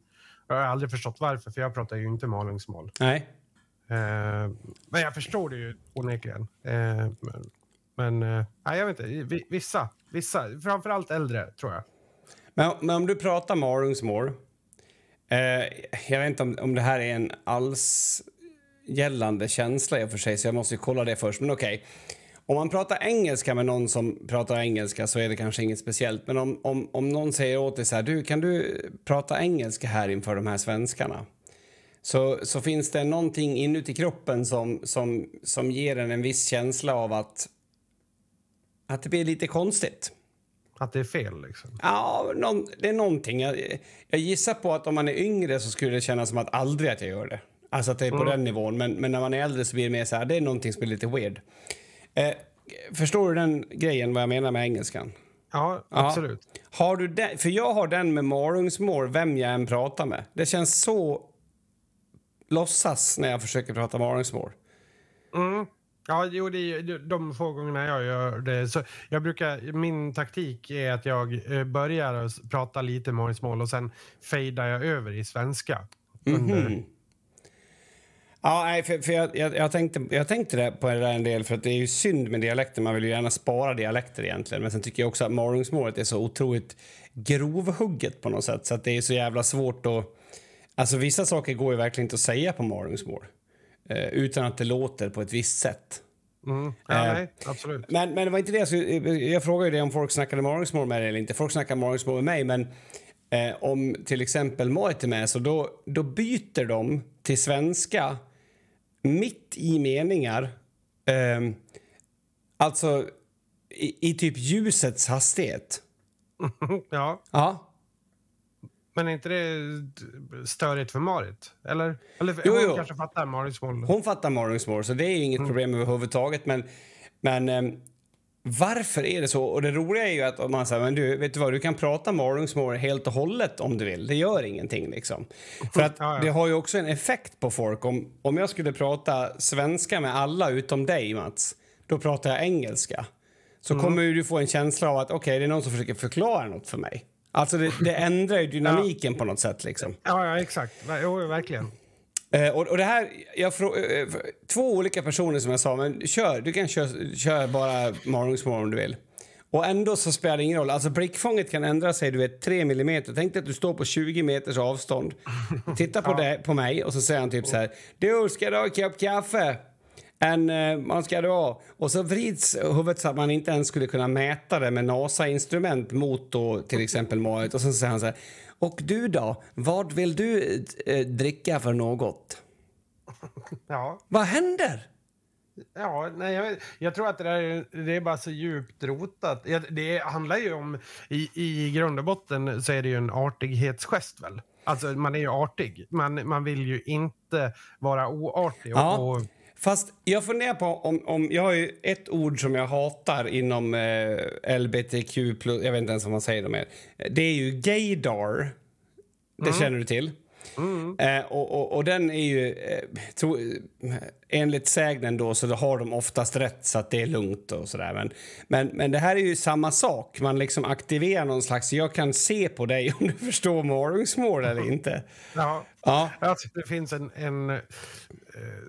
jag har aldrig förstått varför, för jag pratar ju inte malungsmål. Nej. Eh, men jag förstår det ju onekligen. Eh, men men eh, nej, jag vet inte. Vissa, vissa, framförallt äldre, tror jag. Men, men om du pratar malungsmål. Eh, jag vet inte om, om det här är en alls gällande känsla i och för sig, så jag måste kolla det först. Men okej. Okay. Om man pratar engelska med någon som pratar engelska så är det kanske inget speciellt. Men om, om, om någon säger åt dig så här, du kan du prata engelska här inför de här svenskarna? Så, så finns det någonting inuti kroppen som, som, som ger en en viss känsla av att, att det blir lite konstigt. Att det är fel liksom? Ja, någon, det är någonting. Jag, jag gissar på att om man är yngre så skulle det kännas som att aldrig att jag gör det. Alltså att det är på mm. den nivån. Men, men när man är äldre så blir det mer så här, det är någonting som är lite weird. Eh, förstår du den grejen, vad jag menar med engelskan? Ja, absolut. Ja. Har du den, för jag har den med marungsmål, vem jag än pratar med. Det känns så låtsas när jag försöker prata marungsmål. Mm. Ja, jo, det är de få gångerna jag gör det. Så jag brukar, min taktik är att jag eh, börjar prata lite marungsmål och sen fejdar jag över i svenska. Mm -hmm. Ja, nej, för, för jag, jag, jag, tänkte, jag tänkte det på det där en del, för att det är ju synd med dialekter. Man vill ju gärna spara dialekter egentligen. Men sen tycker jag också att morgonsmålet är så otroligt grovhugget på något sätt. Så att det är så jävla svårt att... Alltså vissa saker går ju verkligen inte att säga på morgonsmål. Eh, utan att det låter på ett visst sätt. Mm. Ja, eh, nej, absolut. Men, men det var inte det. Så jag frågade ju det om folk snackade morgonsmål med dig eller inte. Folk snackar morgonsmål med mig, men eh, om till exempel Marit är med så då, då byter de till svenska mitt i meningar. Eh, alltså i, i, typ ljusets hastighet. ja. Ja. Men är inte det störigt för Marit? Eller, eller jo, hon jo. kanske fattar Marits mål? Hon fattar Marits mål, så det är inget mm. problem överhuvudtaget. Men, men eh, varför är det så? Och det roliga är ju att om man säger, men du, vet du vad, du kan prata morgonsmål helt och hållet om du vill. Det gör ingenting liksom. För att det har ju också en effekt på folk. Om, om jag skulle prata svenska med alla utom dig, Mats, då pratar jag engelska. Så mm. kommer du få en känsla av att okej, okay, det är någon som försöker förklara något för mig. Alltså det, det ändrar ju dynamiken ja. på något sätt liksom. Ja, ja exakt. Jo, verkligen. Eh, och, och, det här, jag eh, två olika personer som jag sa, men kör, du kan köra, köra bara morgonsmål om du vill. Och ändå så spelar det ingen roll. Alltså blickfånget kan ändra sig, du vet, 3 millimeter. Tänk dig att du står på 20 meters avstånd. Titta på, ja. det, på mig och så säger han typ så här. Du, ska du ha en kopp kaffe? En, man ska du ha. Och så vrids huvudet så att man inte ens skulle kunna mäta det med NASA-instrument mot då till exempel målet. Och så säger han så här. Och du då? Vad vill du eh, dricka för något? Ja. Vad händer? Ja, nej, jag, jag, tror att det, där, det är bara så djupt rotat. Det handlar ju om, i, i grund och botten så är det ju en artighetsgest väl? Alltså man är ju artig. Man, man vill ju inte vara oartig. Ja. Och, Fast jag funderar på om, om... Jag har ju ett ord som jag hatar inom eh, LBTQ+, jag vet inte ens vad man säger det med. Det är ju gaydar. Det mm. känner du till. Mm. Eh, och, och, och, den är ju... Eh, tro, enligt sägnen då så har de oftast rätt så att det är lugnt och sådär. Men, men, men det här är ju samma sak. Man liksom aktiverar någon slags... Jag kan se på dig om du förstår morgonsmål eller inte. Ja, ja. Alltså, det finns en, en eh,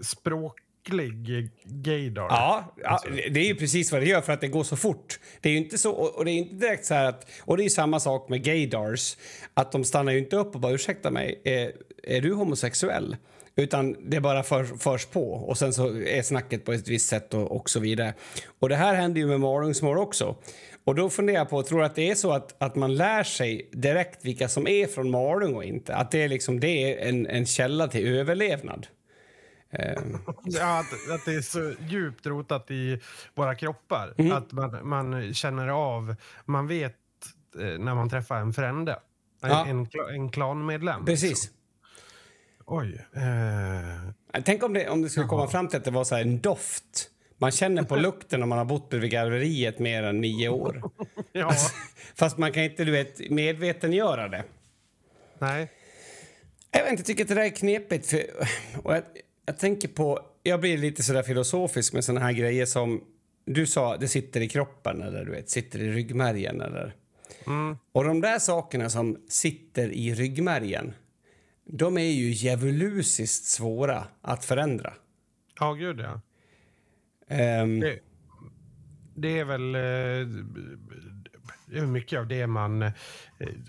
språk äcklig gaydar. Ja, ja, det är ju precis vad det gör för att det går så fort. Det är inte så, och det är inte direkt så att, och det är samma sak med gaydars, att de stannar ju inte upp och bara ursäkta mig, är, är du homosexuell? Utan det bara för, förs på och sen så är snacket på ett visst sätt och, och så vidare. Och det här händer ju med morgonsmål också. Och då funderar jag på, tror att det är så att, att man lär sig direkt vilka som är från Malung och inte? Att det är liksom, det är en, en källa till överlevnad? Ehm. Ja, att, att det är så djupt rotat i våra kroppar. Mm. Att man, man känner av, man vet eh, när man träffar en frände. Ja. En, en klanmedlem. Precis. Liksom. Oj. Eh. Tänk om det, om det skulle komma fram till att det var så en doft. Man känner på lukten om man har bott vid garveriet mer än nio år. ja. Alltså, fast man kan inte du vet, medvetengöra det. Nej. Jag vet inte, tycker att det där är knepigt. För, och jag, jag tänker på... Jag blir lite sådär filosofisk med såna här grejer som... Du sa det sitter i kroppen eller du vet, sitter i ryggmärgen. Eller. Mm. Och de där sakerna som sitter i ryggmärgen de är ju djävulusiskt svåra att förändra. Ja, gud ja. Um, det, det, är väl uh, mycket av det man... Uh,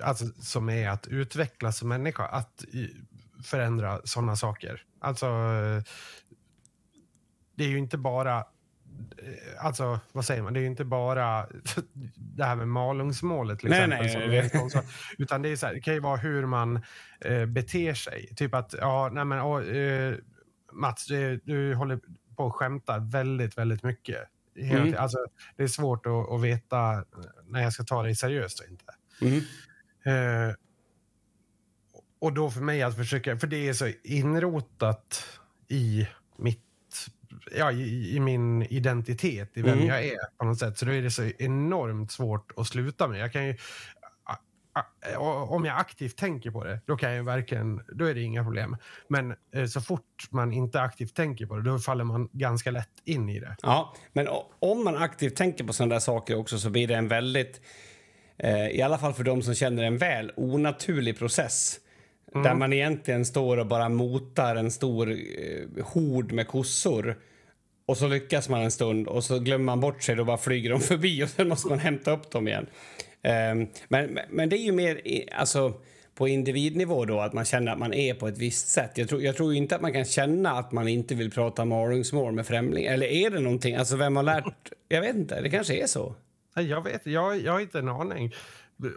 alltså, som är att utvecklas som människa. Att förändra såna saker. Alltså... det är ju inte bara Eh, alltså, vad säger man? Det är ju inte bara det här med Malungsmålet. Liksom, nej, nej, nej. utan det, är så här, det kan ju vara hur man eh, beter sig. Typ att, ja, nej men, oh, eh, Mats, du, du håller på att skämta väldigt, väldigt mycket. Mm. Alltså, det är svårt att, att, veta när jag ska ta dig seriöst och inte. Mm. Eh, och då för mig att försöka, för det är så inrotat i mitt ja, i, i, min identitet, i vem mm. jag är på något sätt. Så då är det så enormt svårt att sluta med. Jag kan ju, om jag aktivt tänker på det, då kan jag verkligen, då är det inga problem. Men eh, så fort man inte aktivt tänker på det, då faller man ganska lätt in i det. Ja, men om man aktivt tänker på sådana där saker också så blir det en väldigt, eh, i alla fall för de som känner en väl, onaturlig process. Mm. Där man egentligen står och bara motar en stor eh, hord med kossor. Och så lyckas man en stund och så glömmer man bort sig och bara flyger de förbi och sen måste man hämta upp dem igen. Um, men, men det är ju mer alltså, på individnivå då att man känner att man är på ett visst sätt. Jag tror, jag tror inte att man kan känna att man inte vill prata malungsmål med främlingar. Eller är det någonting? Alltså vem har lärt? Jag vet inte, det kanske är så. Jag vet, jag, jag har inte en aning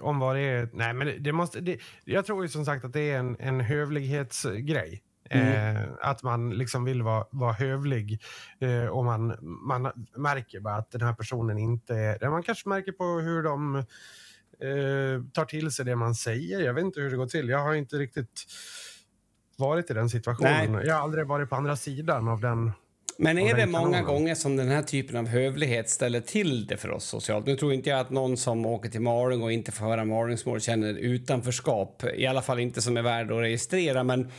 om vad det är. Nej, men det, måste, det, jag tror ju som sagt att det är en, en hövlighetsgrej. Mm. Eh, att man liksom vill vara, vara hövlig eh, och man, man märker bara att den här personen inte är... Man kanske märker på hur de eh, tar till sig det man säger. Jag vet inte hur det går till. Jag har inte riktigt varit i den situationen. Nej. Jag har aldrig varit på andra sidan av den men är det många gånger som den här typen av hövlighet ställer till det för oss socialt? Nu tror inte jag att någon som åker till Malung och inte får höra Malungsmål känner utanförskap, i alla fall inte som är värd att registrera. Men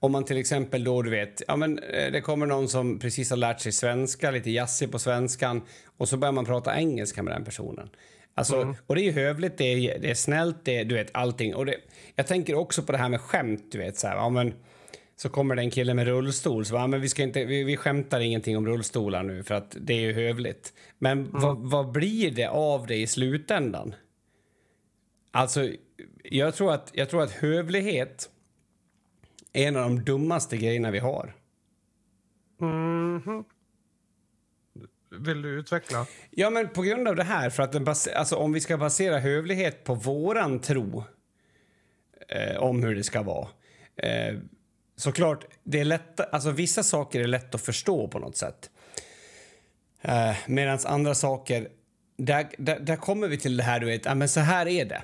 om man till exempel då, du vet, ja men eh, det kommer någon som precis har lärt sig svenska, lite jazzig på svenskan och så börjar man prata engelska med den personen. Alltså, mm. Och det är ju hövligt, det är, det är snällt, det är, du vet allting. Och det, jag tänker också på det här med skämt, du vet så här, ja men så kommer det en kille med rullstol. Så bara, men vi, ska inte, vi, vi skämtar ingenting om rullstolar nu för att det är ju hövligt. Men mm. vad, vad blir det av det i slutändan? Alltså, jag tror att, jag tror att hövlighet är en av de dummaste grejerna vi har. Mm. Vill du utveckla? Ja, men på grund av det här, för att alltså, om vi ska basera hövlighet på våran tro eh, om hur det ska vara. Eh, såklart, det är lätt, alltså vissa saker är lätt att förstå på något sätt. Eh, Medan andra saker, där, där, där, kommer vi till det här, du vet, ja, men så här är det.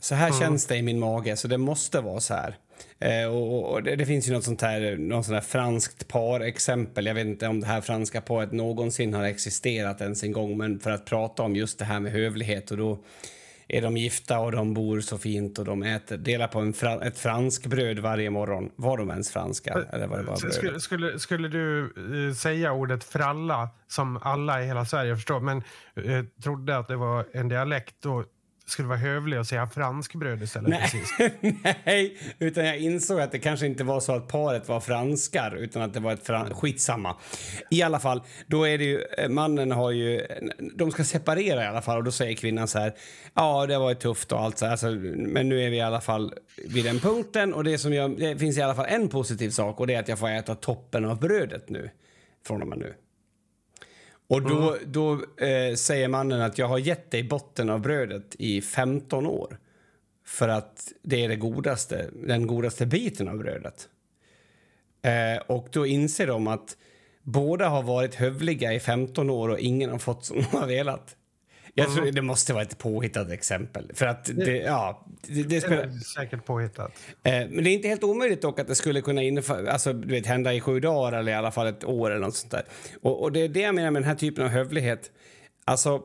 Så här mm. känns det i min mage, så det måste vara så här. Eh, och, och det, det, finns ju något sånt här, något sånt här franskt par-exempel. Jag vet inte om det här franska paret någonsin har existerat ens en gång, men för att prata om just det här med hövlighet och då är de gifta och de bor så fint och de äter, delar på en fra, ett franskbröd varje morgon. Var de ens franska? Eller var det bara skulle, skulle, skulle, du uh, säga ordet fralla som alla i hela Sverige förstår, men uh, trodde att det var en dialekt, då skulle vara hövlig att säga franskbröd istället. Nej. Nej, utan jag insåg att det kanske inte var så att paret var franskar utan att det var ett fran... Skitsamma. I alla fall, då är det ju, eh, mannen har ju, de ska separera i alla fall och då säger kvinnan så här, ja det var tufft och allt så här, alltså, men nu är vi i alla fall vid den punkten och det som jag, det finns i alla fall en positiv sak och det är att jag får äta toppen av brödet nu, från och med nu. Och då, mm. då eh, säger mannen att jag har gett dig botten av brödet i 15 år. För att det är det godaste, den godaste biten av brödet. Eh, och då inser de att båda har varit hövliga i 15 år och ingen har fått som de har velat. Jag tror mm. det måste vara ett påhittat exempel. För att det, det ja, det, det spelar... är säkert påhittat. Eh, men det är inte helt omöjligt dock att det skulle kunna innefa, alltså, du vet, hända i sju dagar eller i alla fall ett år eller något sånt där. Och, och det är det jag menar med den här typen av hövlighet. Alltså,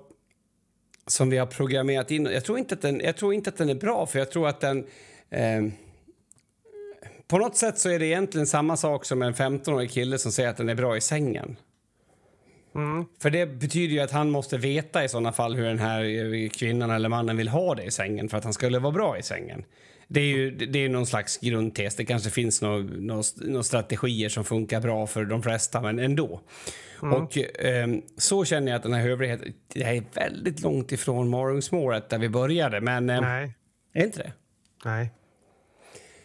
som vi har programmerat in. Jag tror inte att den, jag tror inte att den är bra, för jag tror att den... Eh, på något sätt så är det egentligen samma sak som en 15-årig kille som säger att den är bra i sängen. Mm. För det betyder ju att han måste veta i såna fall hur den här kvinnan eller mannen vill ha det i sängen för att han skulle vara bra i sängen. Det är ju det är någon slags grundtes. Det kanske finns några nå, strategier som funkar bra för de flesta, men ändå. Mm. Och eh, så känner jag att den här hövligheten, det är väldigt långt ifrån morgonsmålet där vi började, men... Eh, Nej. Är inte det? Nej.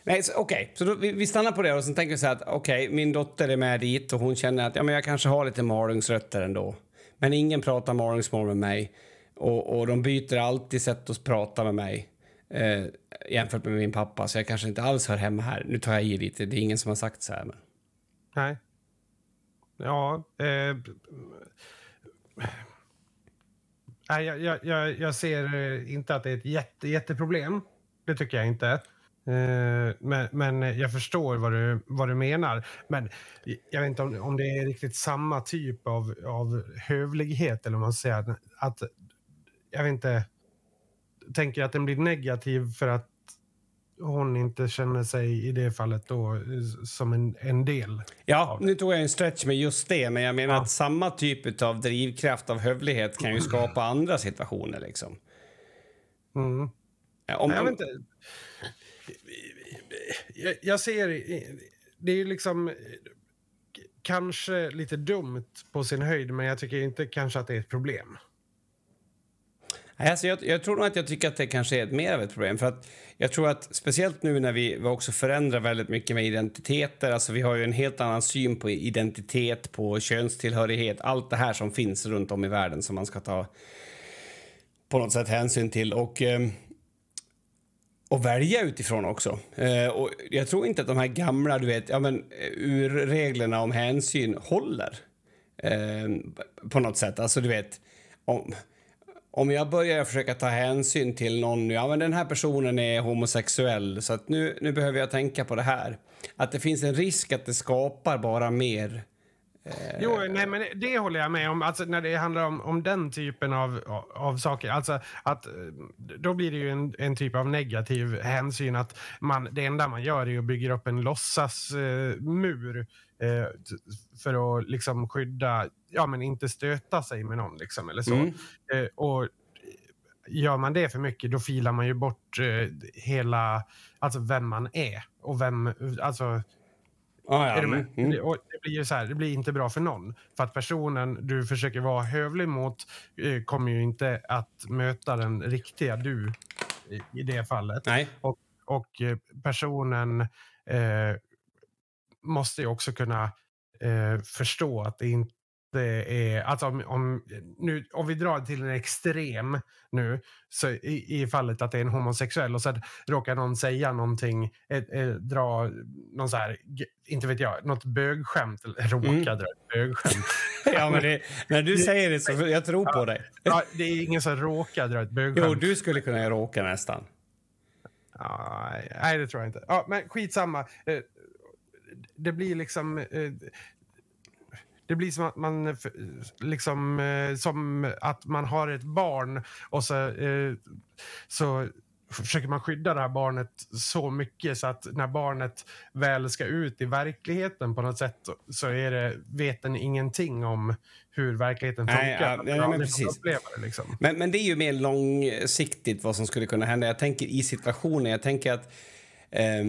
Nej, okej, okay. så då, vi, vi, stannar på det och sen tänker vi så här att okej, okay, min dotter är med dit och hon känner att ja, men jag kanske har lite malungsrötter ändå. Men ingen pratar malungsmål med mig och, och de byter alltid sätt att prata med mig eh, jämfört med min pappa, så jag kanske inte alls hör hemma här. Nu tar jag i lite, det är ingen som har sagt så här. Men... Nej. Ja. Eh, nej, jag, jag, jag ser eh, inte att det är ett jätte, jätteproblem. Det tycker jag inte. Eh, men, men jag förstår vad du, vad du menar. Men jag vet inte om, om det är riktigt samma typ av, av hövlighet eller man säger. Att, att, jag vet inte, tänker att den blir negativ för att hon inte känner sig i det fallet då som en, en del. Ja, nu tog jag en stretch med just det, men jag menar ja. att samma typ av drivkraft av hövlighet kan ju skapa andra situationer liksom. Mm. Om, jag vet inte. Jag, jag ser, det är ju liksom eh, kanske lite dumt på sin höjd, men jag tycker inte kanske att det är ett problem. Alltså jag, jag, tror nog att jag tycker att det kanske är mer av ett problem. För att jag tror att speciellt nu när vi, vi också förändrar väldigt mycket med identiteter. Alltså vi har ju en helt annan syn på identitet, på könstillhörighet. Allt det här som finns runt om i världen som man ska ta på något sätt hänsyn till. Och... Eh, och välja utifrån också. Eh, och jag tror inte att de här gamla, du vet, ja men eh, urreglerna om hänsyn håller. Eh, på något sätt. Alltså du vet, om, om jag börjar försöka ta hänsyn till någon, ja men den här personen är homosexuell så att nu, nu behöver jag tänka på det här. Att det finns en risk att det skapar bara mer Eh, jo, nej, men det håller jag med om. Alltså, när det handlar om, om den typen av, av saker. Alltså, att, eh, då blir det ju en, en typ av negativ hänsyn. att man, Det enda man gör är att bygga upp en låtsasmur eh, eh, för att liksom skydda, ja men inte stöta sig med någon. Liksom, eller så. Mm. Eh, och gör man det för mycket då filar man ju bort eh, hela, alltså vem man är. Och vem, alltså Ah, ja. mm, mm. Det, det, blir så här, det blir inte bra för någon. För att personen du försöker vara hövlig mot eh, kommer ju inte att möta den riktiga du i, i det fallet. Nej. Och, och eh, personen eh, måste ju också kunna eh, förstå att det inte det är, alltså om, om, nu, om vi drar till en extrem nu, så i, i fallet att det är en homosexuell och så råkar någon säga någonting, eh, eh, dra någon så här, inte vet jag, något bögskämt, eller råka mm. dra ett bögskämt. ja, men det, när du säger det så jag tror på dig. ja, det är ingen som råkar dra ett bögskämt. Jo, du skulle kunna råka nästan. Ja, nej, det tror jag inte. Ja, men skitsamma. Eh, det blir liksom eh, det blir som att man liksom eh, som att man har ett barn och så, eh, så försöker man skydda det här barnet så mycket så att när barnet väl ska ut i verkligheten på något sätt så är det, vet den ingenting om hur verkligheten funkar. Nej, ja, ja, men, precis. Det, liksom. men, men det är ju mer långsiktigt vad som skulle kunna hända. Jag tänker i situationen, jag tänker att eh,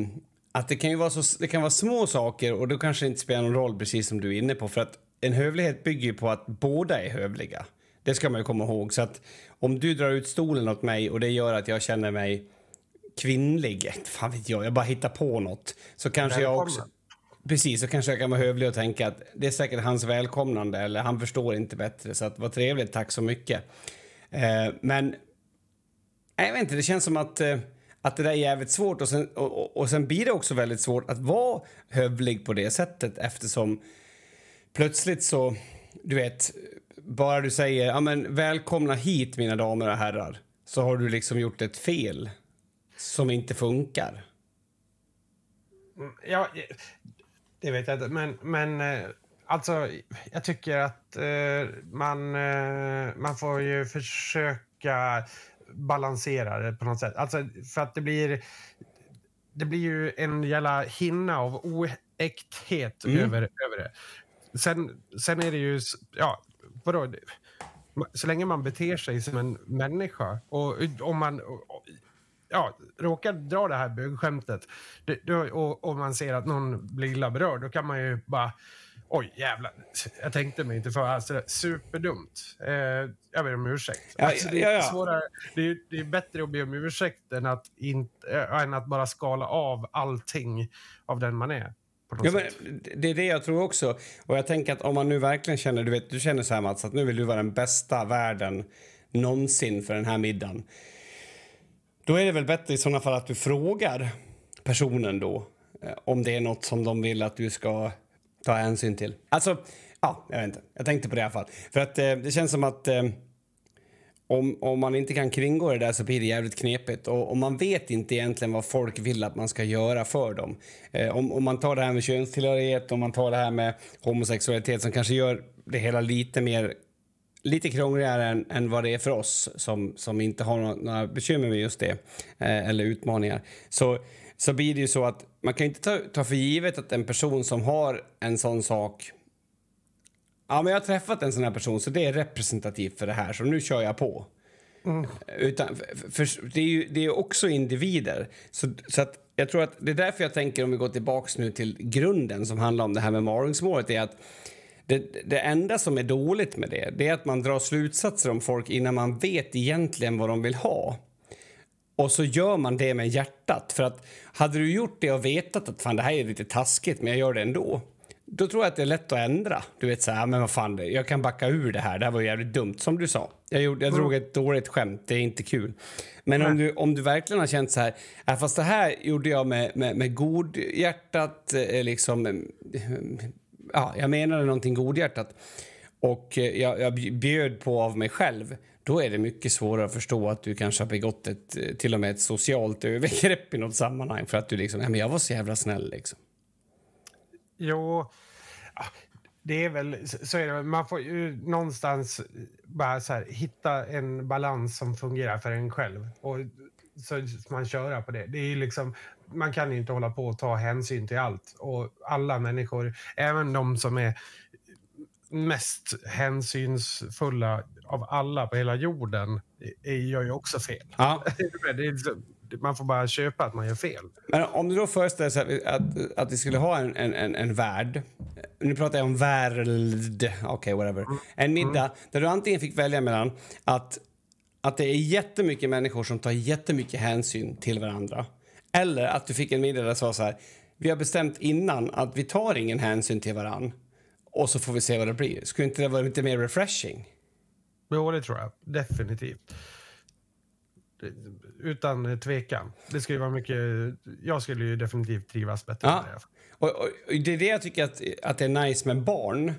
att det kan ju vara, så, det kan vara små saker och då kanske det inte spelar någon roll precis som du är inne på. För att en hövlighet bygger ju på att båda är hövliga. Det ska man ju komma ihåg. Så att om du drar ut stolen åt mig och det gör att jag känner mig kvinnlig, fan vet jag, jag bara hittar på något, så kanske jag också... Precis, så kanske jag kan vara hövlig och tänka att det är säkert hans välkomnande eller han förstår inte bättre. Så att vad trevligt, tack så mycket. Eh, men jag vet inte, det känns som att, eh, att det där är jävligt svårt och sen, och, och sen blir det också väldigt svårt att vara hövlig på det sättet eftersom plötsligt så, du vet, bara du säger ja, men, välkomna hit mina damer och herrar så har du liksom gjort ett fel som inte funkar. Mm, ja, det vet jag inte, men, men eh, alltså, jag tycker att eh, man, eh, man får ju försöka balansera det på något sätt. Alltså, för att det blir, det blir ju en jävla hinna av oäkthet mm. över, över det. Sen, sen är det ju, ja, vadå? Så länge man beter sig som en människa och om man ja, råkar dra det här bögskämtet och, och man ser att någon blir illa berörd, då kan man ju bara Oj, jävlar. Jag tänkte mig inte för. Alltså, superdumt. Eh, jag ber om ursäkt. Ja, alltså, det, är ja, ja. det, är, det är bättre att be om ursäkt än att, inte, äh, än att bara skala av allting av den man är. Ja, men det är det jag tror också. Och jag tänker att om man nu verkligen känner, du vet, du känner så här Mats, att nu vill du vara den bästa världen någonsin för den här middagen. Då är det väl bättre i sådana fall att du frågar personen då eh, om det är något som de vill att du ska ta hänsyn till. Alltså, ja, jag vet inte. Jag tänkte på det i alla fall. För att eh, det känns som att eh, om, om man inte kan kringgå det där så blir det jävligt knepigt. Och, och man vet inte egentligen vad folk vill att man ska göra för dem. Eh, om, om man tar det här med könstillhörighet, om man tar det här med homosexualitet som kanske gör det hela lite mer lite krångligare än, än, vad det är för oss som, som inte har några bekymmer med just det, eh, eller utmaningar. Så, så blir det ju så att man kan inte ta, ta för givet att en person som har en sån sak Ja, men jag har träffat en sån här person, så det är representativt för det här, så nu kör jag på. Mm. Utan, för, för, det är ju det är också individer. Så, så att jag tror att det är därför jag tänker, om vi går tillbaks nu till grunden som handlar om det här med maringsmålet, är att det, det enda som är dåligt med det, det är att man drar slutsatser om folk innan man vet egentligen vad de vill ha. Och så gör man det med hjärtat. För att hade du gjort det och vetat att fan det här är lite taskigt men jag gör det ändå. Då tror jag att det är lätt att ändra. Du vet så här, men vad fan, jag kan backa ur det här. Det här var jävligt dumt som du sa. Jag, gjorde, jag drog ett dåligt skämt, det är inte kul. Men om du, om du verkligen har känt så här, äh, fast det här gjorde jag med, med, med godhjärtat, eh, liksom, eh, ja, jag menade någonting godhjärtat och eh, jag, jag bjöd på av mig själv då är det mycket svårare att förstå att du kanske har begått ett, till och med ett socialt övergrepp i något sammanhang för att du liksom, ja men jag var så jävla snäll liksom. Jo, det är väl så är det. Man får ju någonstans bara så här, hitta en balans som fungerar för en själv. Och så man köra på det. det är liksom, man kan inte hålla på och ta hänsyn till allt. Och alla människor, även de som är mest hänsynsfulla av alla på hela jorden, gör ju också fel. Ja. man får bara köpa att man gör fel. Men om du då föreställer dig att, att vi skulle ha en, en, en värld, nu pratar jag om värld, okej okay, whatever, en middag mm. där du antingen fick välja mellan att, att det är jättemycket människor som tar jättemycket hänsyn till varandra eller att du fick en middag där det sa så här, vi har bestämt innan att vi tar ingen hänsyn till varandra och så får vi se vad det blir. Skulle inte det vara lite mer refreshing? Jo, det tror jag. Definitivt. Utan tvekan. Det skulle vara mycket... Jag skulle ju definitivt trivas bättre ja. det. Och, och, det är det jag tycker att, att det är nice med barn.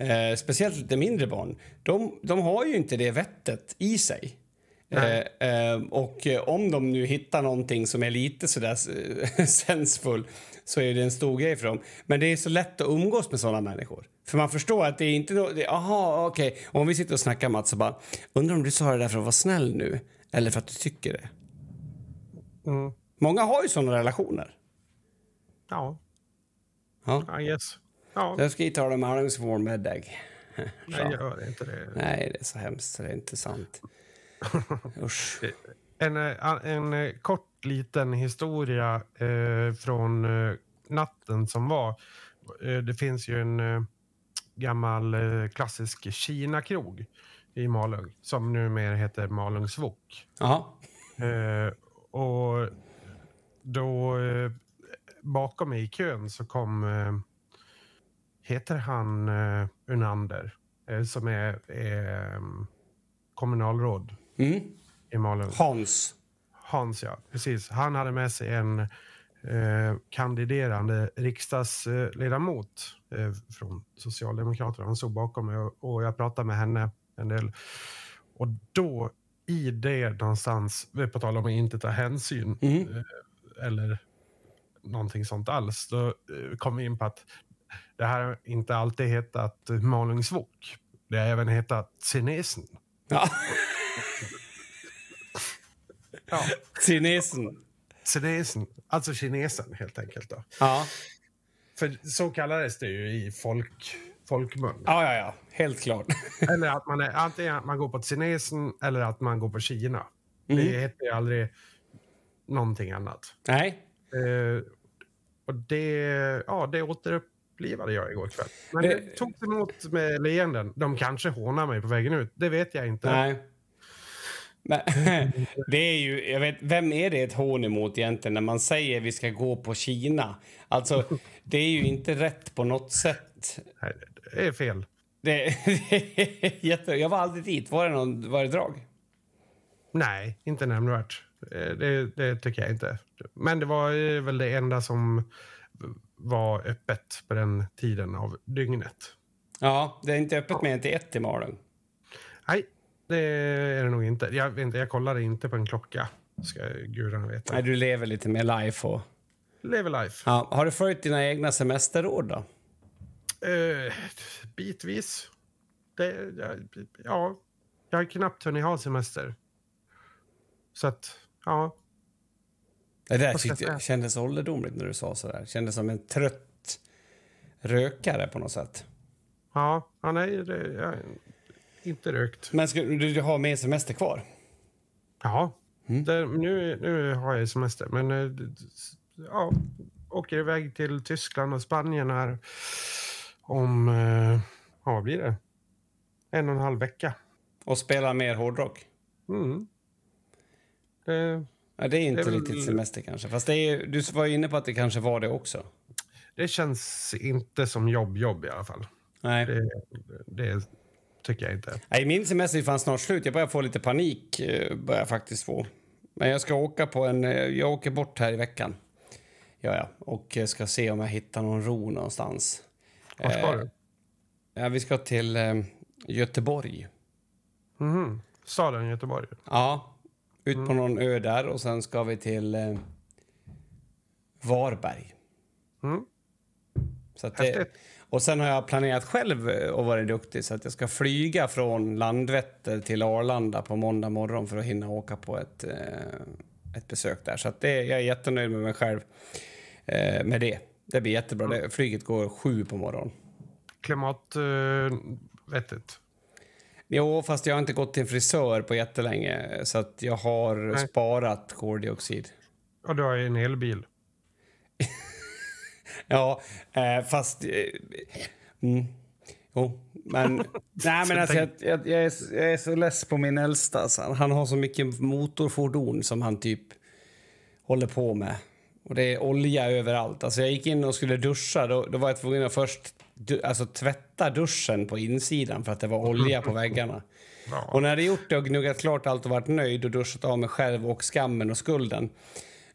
Eh, speciellt lite mindre barn. De, de har ju inte det vettet i sig. Eh, eh, och om de nu hittar någonting som är lite sådär sensfull så är det en stor grej för dem. Men det är så lätt att umgås med sådana människor. För man förstår att det är inte... Det, aha, okej. Okay. Om vi sitter och snackar Mats så bara... Undrar om du sa det där för att vara snäll nu? Eller för att du tycker det? Mm. Många har ju sådana relationer. Ja. Ja. I guess. Ja. Jag ska inte ha dem med middag. Nej, gör inte det. Nej, det är så hemskt så det är inte sant. Usch. En, en, en kort liten historia eh, från eh, natten som var. Eh, det finns ju en eh, gammal eh, klassisk Kina-krog i Malung som numera heter Malungs Wok. Eh, och då eh, bakom mig i kön så kom, eh, heter han eh, Unander, eh, som är, är kommunalråd mm. i Malung. Hans. Hans, ja. Precis. Han hade med sig en eh, kandiderande riksdagsledamot eh, från Socialdemokraterna. Hon stod bakom mig och jag pratade med henne en del. Och då, i det någonstans, på tal om att inte ta hänsyn Mm. eh, eller någonting sånt alls, då eh, kom vi in på att det här inte alltid hetat Malungsvok. Det har även hetat Sinesen. Ja. Ja, Kinesen. Sinesen, alltså kinesen helt enkelt. Då. Ja. För så kallades det ju i folk, folkmun. ja, ja, ja. Helt klart. Eller att man är, antingen att man går på Sinesen eller att man går på Kina. Det heter ju aldrig någonting annat. Nej. Eh, och det, ja, det återupplivade jag igår kväll. Men det Det- togs emot med leenden. De kanske hånar mig på vägen ut. Det vet jag inte. Nej. Men, det är ju, jag vet, vem är det ett hån emot egentligen när man säger vi ska gå på Kina? Alltså, det är ju inte rätt på något sätt. Nej, det är fel. Det, det är jätte, jag var aldrig dit. Var det, någon, var det drag? Nej, inte nämnvärt. Eh, Det, det tycker jag inte. Men det var väl det enda som var öppet på den tiden av dygnet. Ja, det är inte öppet mer än till ett i Malung. Nej, det är det nog inte. Jag, vet inte, jag kollade inte på en klocka, ska gudarna veta. Nej, du lever lite mer life. Och, Lever life. ja, har du följt dina egna semesterråd då? Eh, bitvis. Det, ja, jag har knappt hunnit ha semester. Så att, ja. Det där tyckte jag kändes ålderdomligt när du sa så där. Kändes som en trött rökare på något sätt. Ja, ja nej, det, jag har inte rökt. Men ska, du, du har mer semester kvar? Ja, det, nu, nu har jag semester. Men eh, ja, åker iväg till Tyskland och Spanien här om, eh, ja, vad blir det? En och en halv vecka. Och spelar mer hårdrock? Mm. Det, Ja, det är inte Det är riktigt semester kanske. Fast det är, du var ju inne på att det kanske var det också. det känns inte som jobb-jobb i alla fall. Nej. Det, det tycker jag inte. Nej, min semester är fan snart slut. Jag börjar få lite panik. eh, Börjar faktiskt få. Men jag ska åka på en... eh, Jag åker bort här i veckan. Ja, ja. Och ska se om jag hittar någon ro någonstans. Var ska Eh, du? Ja, vi ska till eh, Göteborg. Mhm. Staden Göteborg. Ja, ut på Mm. någon ö där och sen ska vi till eh, Varberg. Mm. Så att det, Häftigt. och sen har jag planerat själv eh, och varit duktig så att jag ska flyga från Landvetter till Arlanda på måndag morgon för att hinna åka på ett, eh, ett besök där. Så att det, jag är jättenöjd med mig själv eh, med det. Det blir jättebra. Det, flyget går sju på morgonen. Klimat... Eh. Jo, fast jag har inte gått till en frisör på jättelänge så att jag har Nej. sparat koldioxid. Och du har en elbil. Ja, eh, fast... Eh, mm, jo, men... nej, men alltså, jag, jag, jag, är, så- jag är så less på min äldsta. Han har så mycket motorfordon som han typ håller på med. Och det är olja överallt. Alltså, jag gick in och skulle duscha. Då, då var jag tvungen att först du, alltså, tvätta duschen på insidan för att det var olja på väggarna. Ja. Och när jag hade gjort det och gnuggat klart allt och varit nöjd och duschat av mig själv och skammen och skulden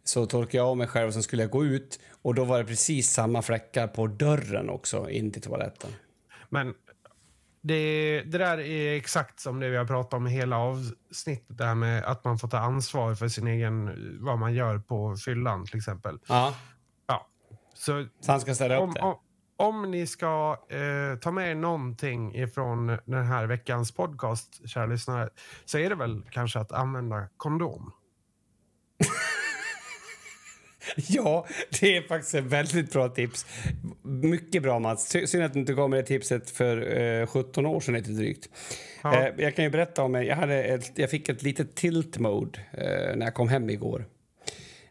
så torkade jag av mig själv och sen skulle jag gå ut och då var det precis samma fläckar på dörren också in till toaletten. Men det, det där är exakt som det vi har pratat om i hela avsnittet. Det här med att man får ta ansvar för sin egen, vad man gör på fyllan till exempel. Ja, Ja. Så så han ska upp om, det. om, om ni ska eh, ta med någonting ifrån den här veckans podcast, kära lyssnare, så är det väl kanske att använda kondom. Ja, det är faktiskt ett väldigt bra tips. Mycket bra, Mats. Sy- Synd att du inte gav mig det tipset för eh, 17 år sedan lite drygt. Ja. Eh, jag kan ju berätta om... Jag, hade ett, jag fick ett litet tilt mode eh, när jag kom hem igår.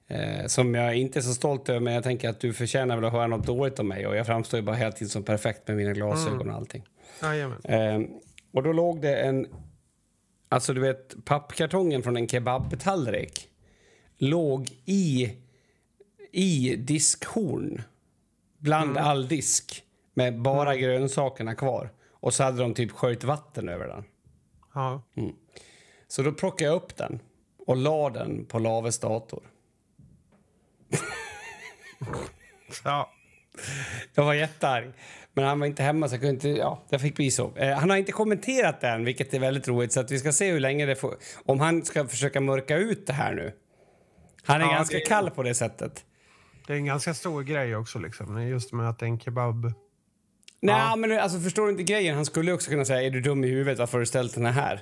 Eh, som jag inte är så stolt över, men jag tänker att du förtjänar väl att höra något dåligt om mig. Och jag framstår ju bara hela tiden som perfekt med mina glasögon och allting. Eh, och då låg det en... Alltså, du vet, pappkartongen från en kebabtallrik låg i, i diskhorn bland all disk med bara grönsakerna kvar. Och så hade de typ sköljt vatten över den. Ja. Så då plockade jag upp den och la den på Laves dator. Ja. Jag var jättearg. Men han var inte hemma, så jag kunde inte... Ja, det fick bli så. Eh, han har inte kommenterat den, vilket är väldigt roligt. Så att vi ska se hur länge det får... Om han ska försöka mörka ut det här nu. Han är Ja, ganska det- kall på det sättet. Det är en ganska stor grej också, liksom. just med att det är en kebab. Nej, Ja. men alltså, förstår du inte grejen? Han skulle också kunna säga, är du dum i huvudet? Varför har du ställt den här?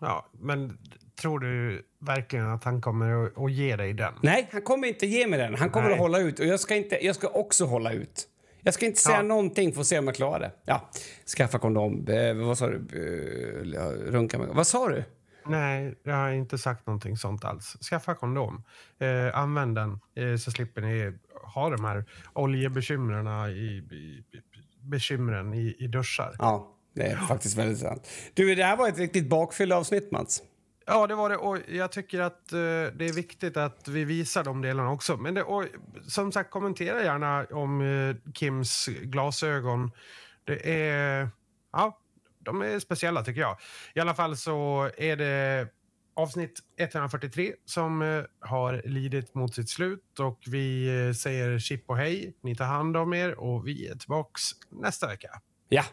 Ja, men tror du verkligen att han kommer att, ge dig den? Nej, han kommer inte ge mig den. Han kommer Nej. att hålla ut. Och jag ska, inte, jag ska också hålla ut. Jag ska inte säga Ja. någonting för att se om jag klarar det. Ja, skaffa kondom. Eh, vad sa du? Eh, runka med. Vad sa du? Nej, jag har inte sagt någonting sånt alls. Skaffa kondom. Eh, använd den eh, så slipper ni ha de här oljebekymren i, i, bekymren i, i duschar. Ja, det är faktiskt väldigt sant. Du, det här var ett riktigt bakfyllavsnitt, Mats. Ja, det var det. Och jag tycker att eh, det är viktigt att vi visar de delarna också. Men det, och, som sagt, kommentera gärna om eh, Kims glasögon. Det är... Ja, de är speciella tycker jag. I alla fall så är det avsnitt 143 som eh, har lidit mot sitt slut och vi eh, säger chip och hej. Ni tar hand om er och vi är tillbaks nästa vecka. Ja.